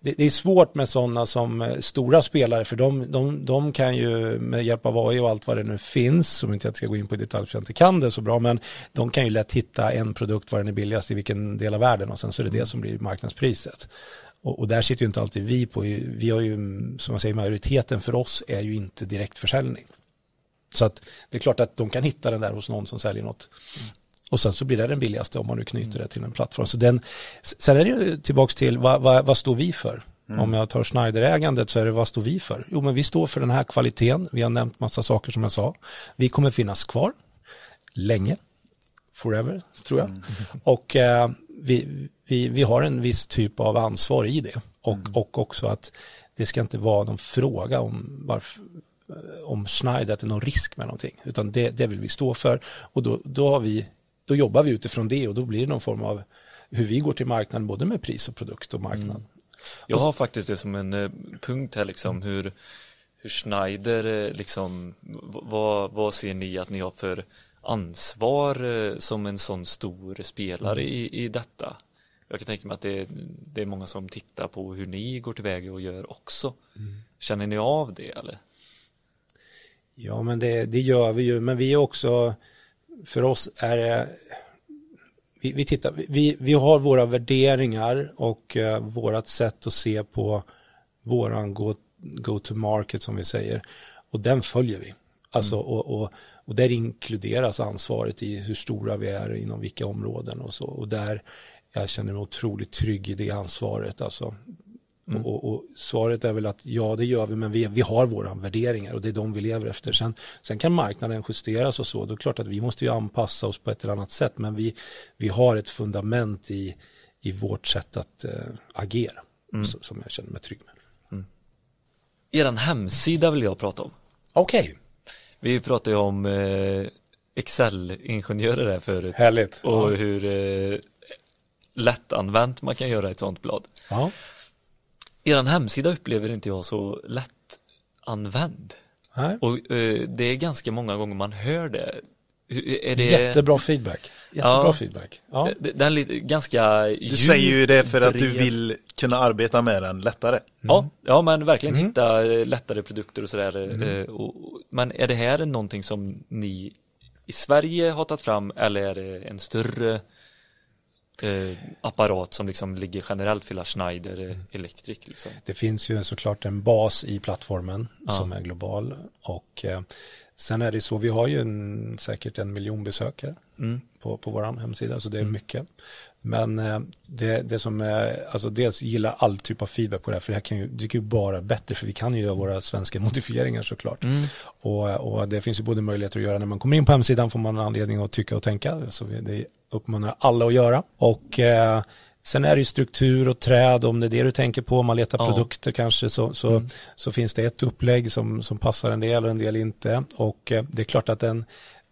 det, det är svårt med sådana som eh, stora spelare för de, de, de kan ju med hjälp av AI och allt vad det nu finns, som inte jag ska gå in på i detalj för jag inte kan det så bra, men de kan ju lätt hitta en produkt var den är billigast i vilken del av världen och sen så är det det som blir marknadspriset. Och, och där sitter ju inte alltid vi på, vi har ju, som jag säger, majoriteten för oss är ju inte direktförsäljning. Så att det är klart att de kan hitta den där hos någon som säljer något. Och sen så blir det den billigaste om man nu knyter det till en plattform. Så den, sen är det ju tillbaks till vad, vad, vad står vi för? Om jag tar Schneider-ägandet så är det vad står vi för? Jo men vi står för den här kvaliteten. Vi har nämnt massa saker som jag sa. Vi kommer finnas kvar länge. Forever tror jag. Och eh, vi, vi, vi har en viss typ av ansvar i det. Och, och också att det ska inte vara någon fråga om varför om Schneider att det är någon risk med någonting. Utan det, det vill vi stå för. Och då, då, har vi, då jobbar vi utifrån det och då blir det någon form av hur vi går till marknaden både med pris och produkt och marknad. Jag har faktiskt det som en eh, punkt här liksom hur, hur Schneider eh, liksom, vad, vad ser ni att ni har för ansvar eh, som en sån stor spelare i, i detta? Jag kan tänka mig att det, det är många som tittar på hur ni går tillväga och gör också. Känner ni av det eller? Ja, men det, det gör vi ju. Men vi är också, för oss är det, vi, vi tittar, vi, vi har våra värderingar och uh, vårat sätt att se på våran go, go to market som vi säger. Och den följer vi. Alltså, och, och, och där inkluderas ansvaret i hur stora vi är inom vilka områden och så. Och där jag känner mig otroligt trygg i det ansvaret. Alltså, och, och, och svaret är väl att ja, det gör vi, men vi, vi har våra värderingar och det är de vi lever efter. Sen, sen kan marknaden justeras och så. Då är det klart att vi måste ju anpassa oss på ett eller annat sätt, men vi, vi har ett fundament i, i vårt sätt att eh, agera så, som jag känner mig trygg med. Eran hemsida vill jag prata om. Okej, Vi pratade ju om eh, Excel-ingenjörer här förut. härligt. Och hur eh, lättanvänt man kan göra ett sånt blad. ja. Eran hemsida upplever inte jag så lättanvänd. Nej. Och eh, det är ganska många gånger man hör det. Är det Jättebra feedback. Jättebra Ja. feedback. Ja. Det- Den är lite, ganska Du säger ju det för att du vill kunna arbeta med den lättare. Ja, ja men verkligen Mm. hitta eh, lättare produkter och sådär. eh, och- men är det här någonting som ni i Sverige har tagit fram eller är det en större eh, apparat som liksom ligger generellt för Schneider Mm. eh, Electric liksom? Det finns ju såklart en bas i plattformen Ja. som är global och eh, sen är det så, vi har ju en, säkert en miljon besökare Mm. på, på vår hemsida, så det är mycket. Men eh, det, det som är, alltså dels gillar all typ av feedback på det här, för det här kan ju, det kan ju bara bättre, för vi kan ju göra våra svenska <laughs> modifieringar såklart. Mm. Och, och det finns ju både möjligheter att göra när man kommer in på hemsidan får man anledning att tycka och tänka, så vi- det uppmanar alla att göra. Och eh, sen är det ju struktur och träd, om det är det du tänker på, om man letar Ja. produkter kanske, så, så, så finns det ett upplägg som, som passar en del och en del inte. Och eh, det är klart att den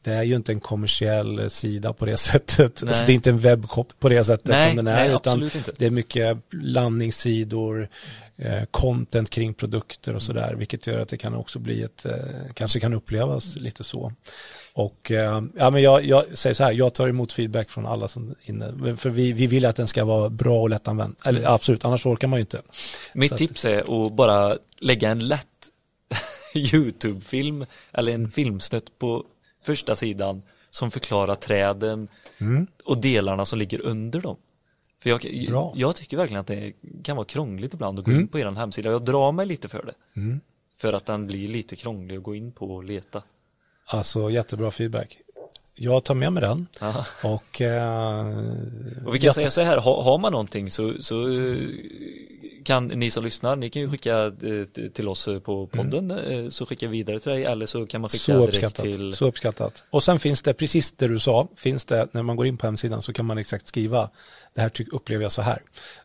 det är ju inte en kommersiell eh, sida på det <laughs> sättet. Alltså det är inte en webbshop på det sättet Nej, som den är. nej, utan inte. det är mycket landningssidor, eh, content kring produkter och sådär. Vilket gör att det kan också bli ett, eh, kanske kan upplevas lite så. Och ja, men jag, jag säger så här, jag tar emot feedback från alla som är inne. För vi, vi vill att den ska vara bra och lättanvänd. Eller absolut, annars orkar man ju inte. Mitt Så att- tips är att bara lägga en lätt <laughs> YouTube-film eller en filmsnutt på första sidan som förklarar träden Mm. och delarna som ligger under dem. För jag, jag tycker verkligen att det kan vara krångligt ibland att gå in Mm. på er hemsida. Jag drar mig lite för det. Mm. För att den blir lite krånglig att gå in på och leta. Alltså jättebra feedback. Jag tar med mig den och, eh, Och vi kan säga så här, har, har man någonting så, så eh, kan ni som lyssnar, ni kan ju skicka eh, till oss eh, på podden eh, så skickar vi vidare till dig eller så kan man skicka Så direkt uppskattat. till så uppskattat. Och sen finns det, precis det du sa, finns det, när man går in på hemsidan så kan man exakt skriva, det här ty- upplever jag så här.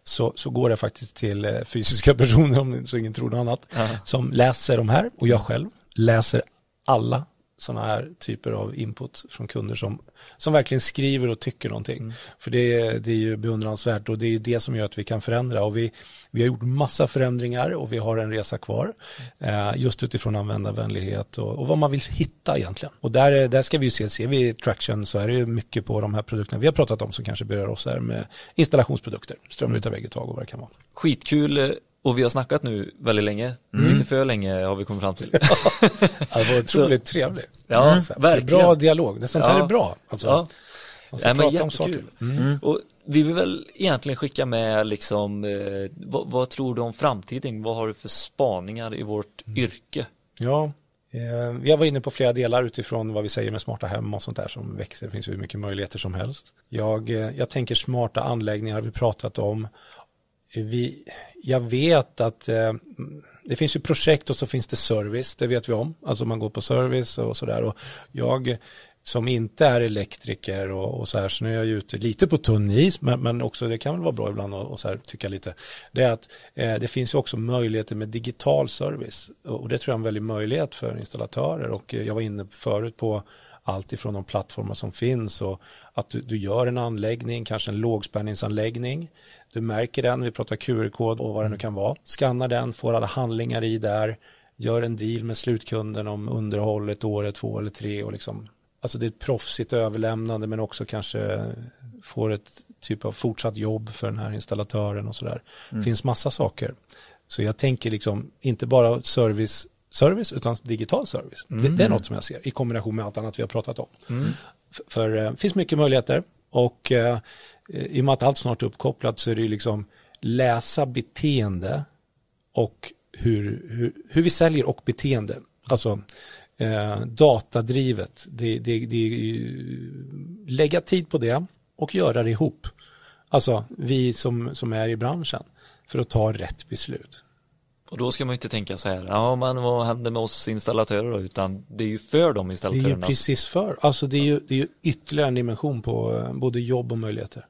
Så, så går det faktiskt till fysiska <laughs> personer, om så ingen tror något annat, Ja. som läser de här, och jag själv läser alla sådana här typer av input från kunder som, som verkligen skriver och tycker någonting. För det, är- det är ju beundransvärt och det är ju det som gör att vi kan förändra. Och vi, vi har gjort massa förändringar och vi har en resa kvar. Eh, just utifrån användarvänlighet och, och vad man vill hitta egentligen. Och där, är- där ska vi ju se, ser vi traction så är det ju mycket på de här produkterna vi har pratat om som kanske berör oss här med installationsprodukter, strömrutarvägguttag och vad det kan vara. skitkul eh, och vi har snackat nu väldigt länge, Mm. inte för länge har vi kommit fram till. Ja, det var <laughs> otroligt trevligt. Ja, här, verkligen. Bra dialog, det sånt här Ja. är bra. Alltså, Ja, ska Nej, men jättekul. Mm. Och vi vill väl egentligen skicka med liksom, eh, vad, vad tror du om framtiden? Vad har du för spaningar i vårt Mm. yrke? Ja, eh, jag var inne på flera delar utifrån vad vi säger med smarta hem och sånt där som växer. Det finns hur mycket möjligheter som helst. Jag, eh, jag tänker smarta anläggningar har vi pratat om. Vi, jag vet att eh, det finns ju projekt och så finns det service, det vet vi om. Alltså man går på service och sådär. Och jag som inte är elektriker och, och så här, så nu är jag ju ute lite på tunn is, men, men också det kan väl vara bra ibland att och så här, tycka lite. Det är att eh, det finns ju också möjligheter med digital service och det tror jag är en väldig möjlighet för installatörer och eh, jag var inne förut på allt ifrån de plattformar som finns och att du, du gör en anläggning, kanske en lågspänningsanläggning. Du märker den, vi pratar QR-kod och vad det nu kan vara. Skannar den, får alla handlingar i där, gör en deal med slutkunden om underhåll ett år, ett två eller tre och liksom Alltså det är ett proffsigt överlämnande men också kanske får ett typ av fortsatt jobb för den här installatören och sådär. Det finns massa saker. Så jag tänker liksom inte bara service, service utan digital service. Det, det är något som jag ser i kombination med allt annat vi har pratat om. F- För eh, det finns mycket möjligheter och eh, Eh, i och med att allt snart är uppkopplat så är det ju liksom läsa beteende och hur, hur, hur vi säljer och beteende. Alltså eh, datadrivet. Det, det, det, lägga tid på det och göra det ihop. Alltså vi som, som är i branschen för att ta rätt beslut. Och då ska man ju inte tänka så här, ja men vad händer med oss installatörer då? Utan det är ju för de Det är ju installatörerna. precis för. Alltså det är ju, det är ju ytterligare en dimension på eh, både jobb och möjligheter.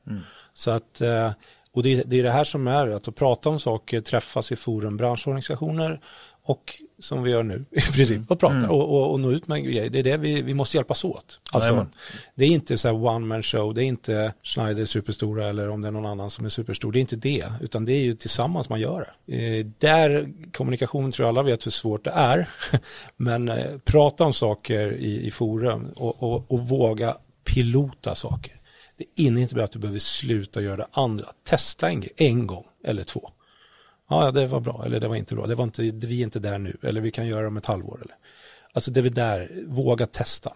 Så att, eh, och det, är- det är det här som är att prata om saker, träffas i forum, branschorganisationer och som vi gör nu <laughs> i princip och prata och, och, och nå ut med grejer. Det är det vi, vi måste hjälpas åt. Alltså, det är inte så här one man show, det är inte Schneider superstora eller om det är någon annan som är superstor. Det är inte det, utan det är ju tillsammans man gör det. Eh, där kommunikation tror jag alla vet hur svårt det är. <laughs> Men eh, prata om saker i, i forum och, och, och våga pilota saker. Det innebär inte att du behöver sluta göra det andra. Testa en en gång eller två. Ja, det var bra eller det var inte bra. Det var inte, vi är inte där nu eller vi kan göra det om ett halvår. Eller. Alltså det är där, våga testa.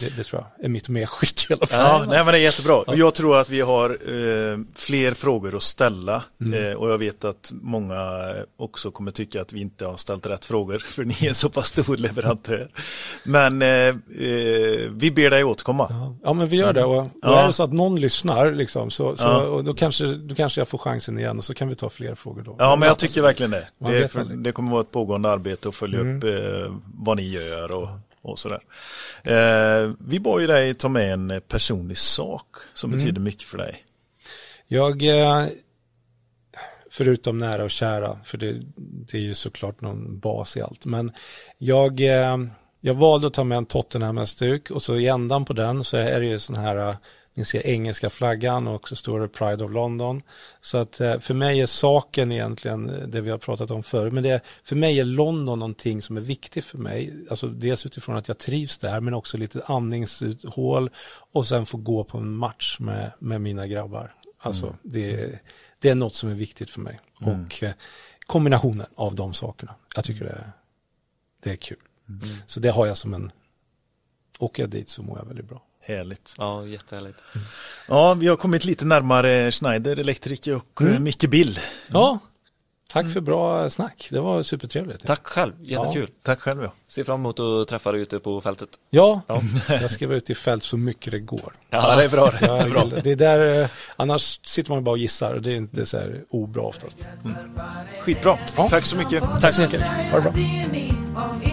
Det, det tror jag är mitt medskick i alla fall. Ja, nej men det är jättebra. Och Jag tror att vi har eh, fler frågor att ställa Mm. eh, och jag vet att många också kommer tycka att vi inte har ställt rätt frågor <laughs> för ni är en så pass stor leverantör. Men eh, eh, vi ber dig återkomma. Ja, Ja, men vi gör det. Och, och Ja. är det så att någon lyssnar, liksom, så, så, Ja. och då, kanske, då kanske jag får chansen igen och så kan vi ta fler frågor då. Ja, men jag tycker verkligen det. Det, för, det kommer vara ett pågående arbete att följa Mm. upp eh, vad ni gör och, och sådär. Eh, vi bad ju dig ta med en eh, personlig sak som Mm. betyder mycket för dig. Jag, eh, förutom nära och kära, för det, det är ju såklart någon bas i allt, men jag, eh, jag valde att ta med en Tottenham-stuk och så i ändan på den så är det ju sån här, ni ser engelska flaggan och så står det Pride of London. Så att eh, för mig är saken egentligen det vi har pratat om förr, men det, för mig är London någonting som är viktigt för mig. Alltså dels utifrån att jag trivs där, men också lite andningshål och sen få gå på en match med, med mina grabbar. Alltså det, det är något som är viktigt för mig. Och eh, kombinationen av de sakerna. Jag tycker det är, det är kul. Så det har jag som en, åker jag dit så mår jag väldigt bra. Härligt. Ja, jättehärligt. Ja, vi har kommit lite närmare Schneider, Electric och mm. Micke Bill. Ja, Tack för bra snack. Det var supertrevligt. Tack själv, jättekul. Tack själv ja. Ser fram emot att träffa dig ute på fältet. Ja, <laughs> jag ska vara ute i fält så mycket det går. Ja, det är bra. Det är bra. det är där, eh, annars sitter man ju bara och gissar och det är inte så här obra oftast. Skitbra. Ja. Tack så mycket. Tack så mycket. Ha det bra.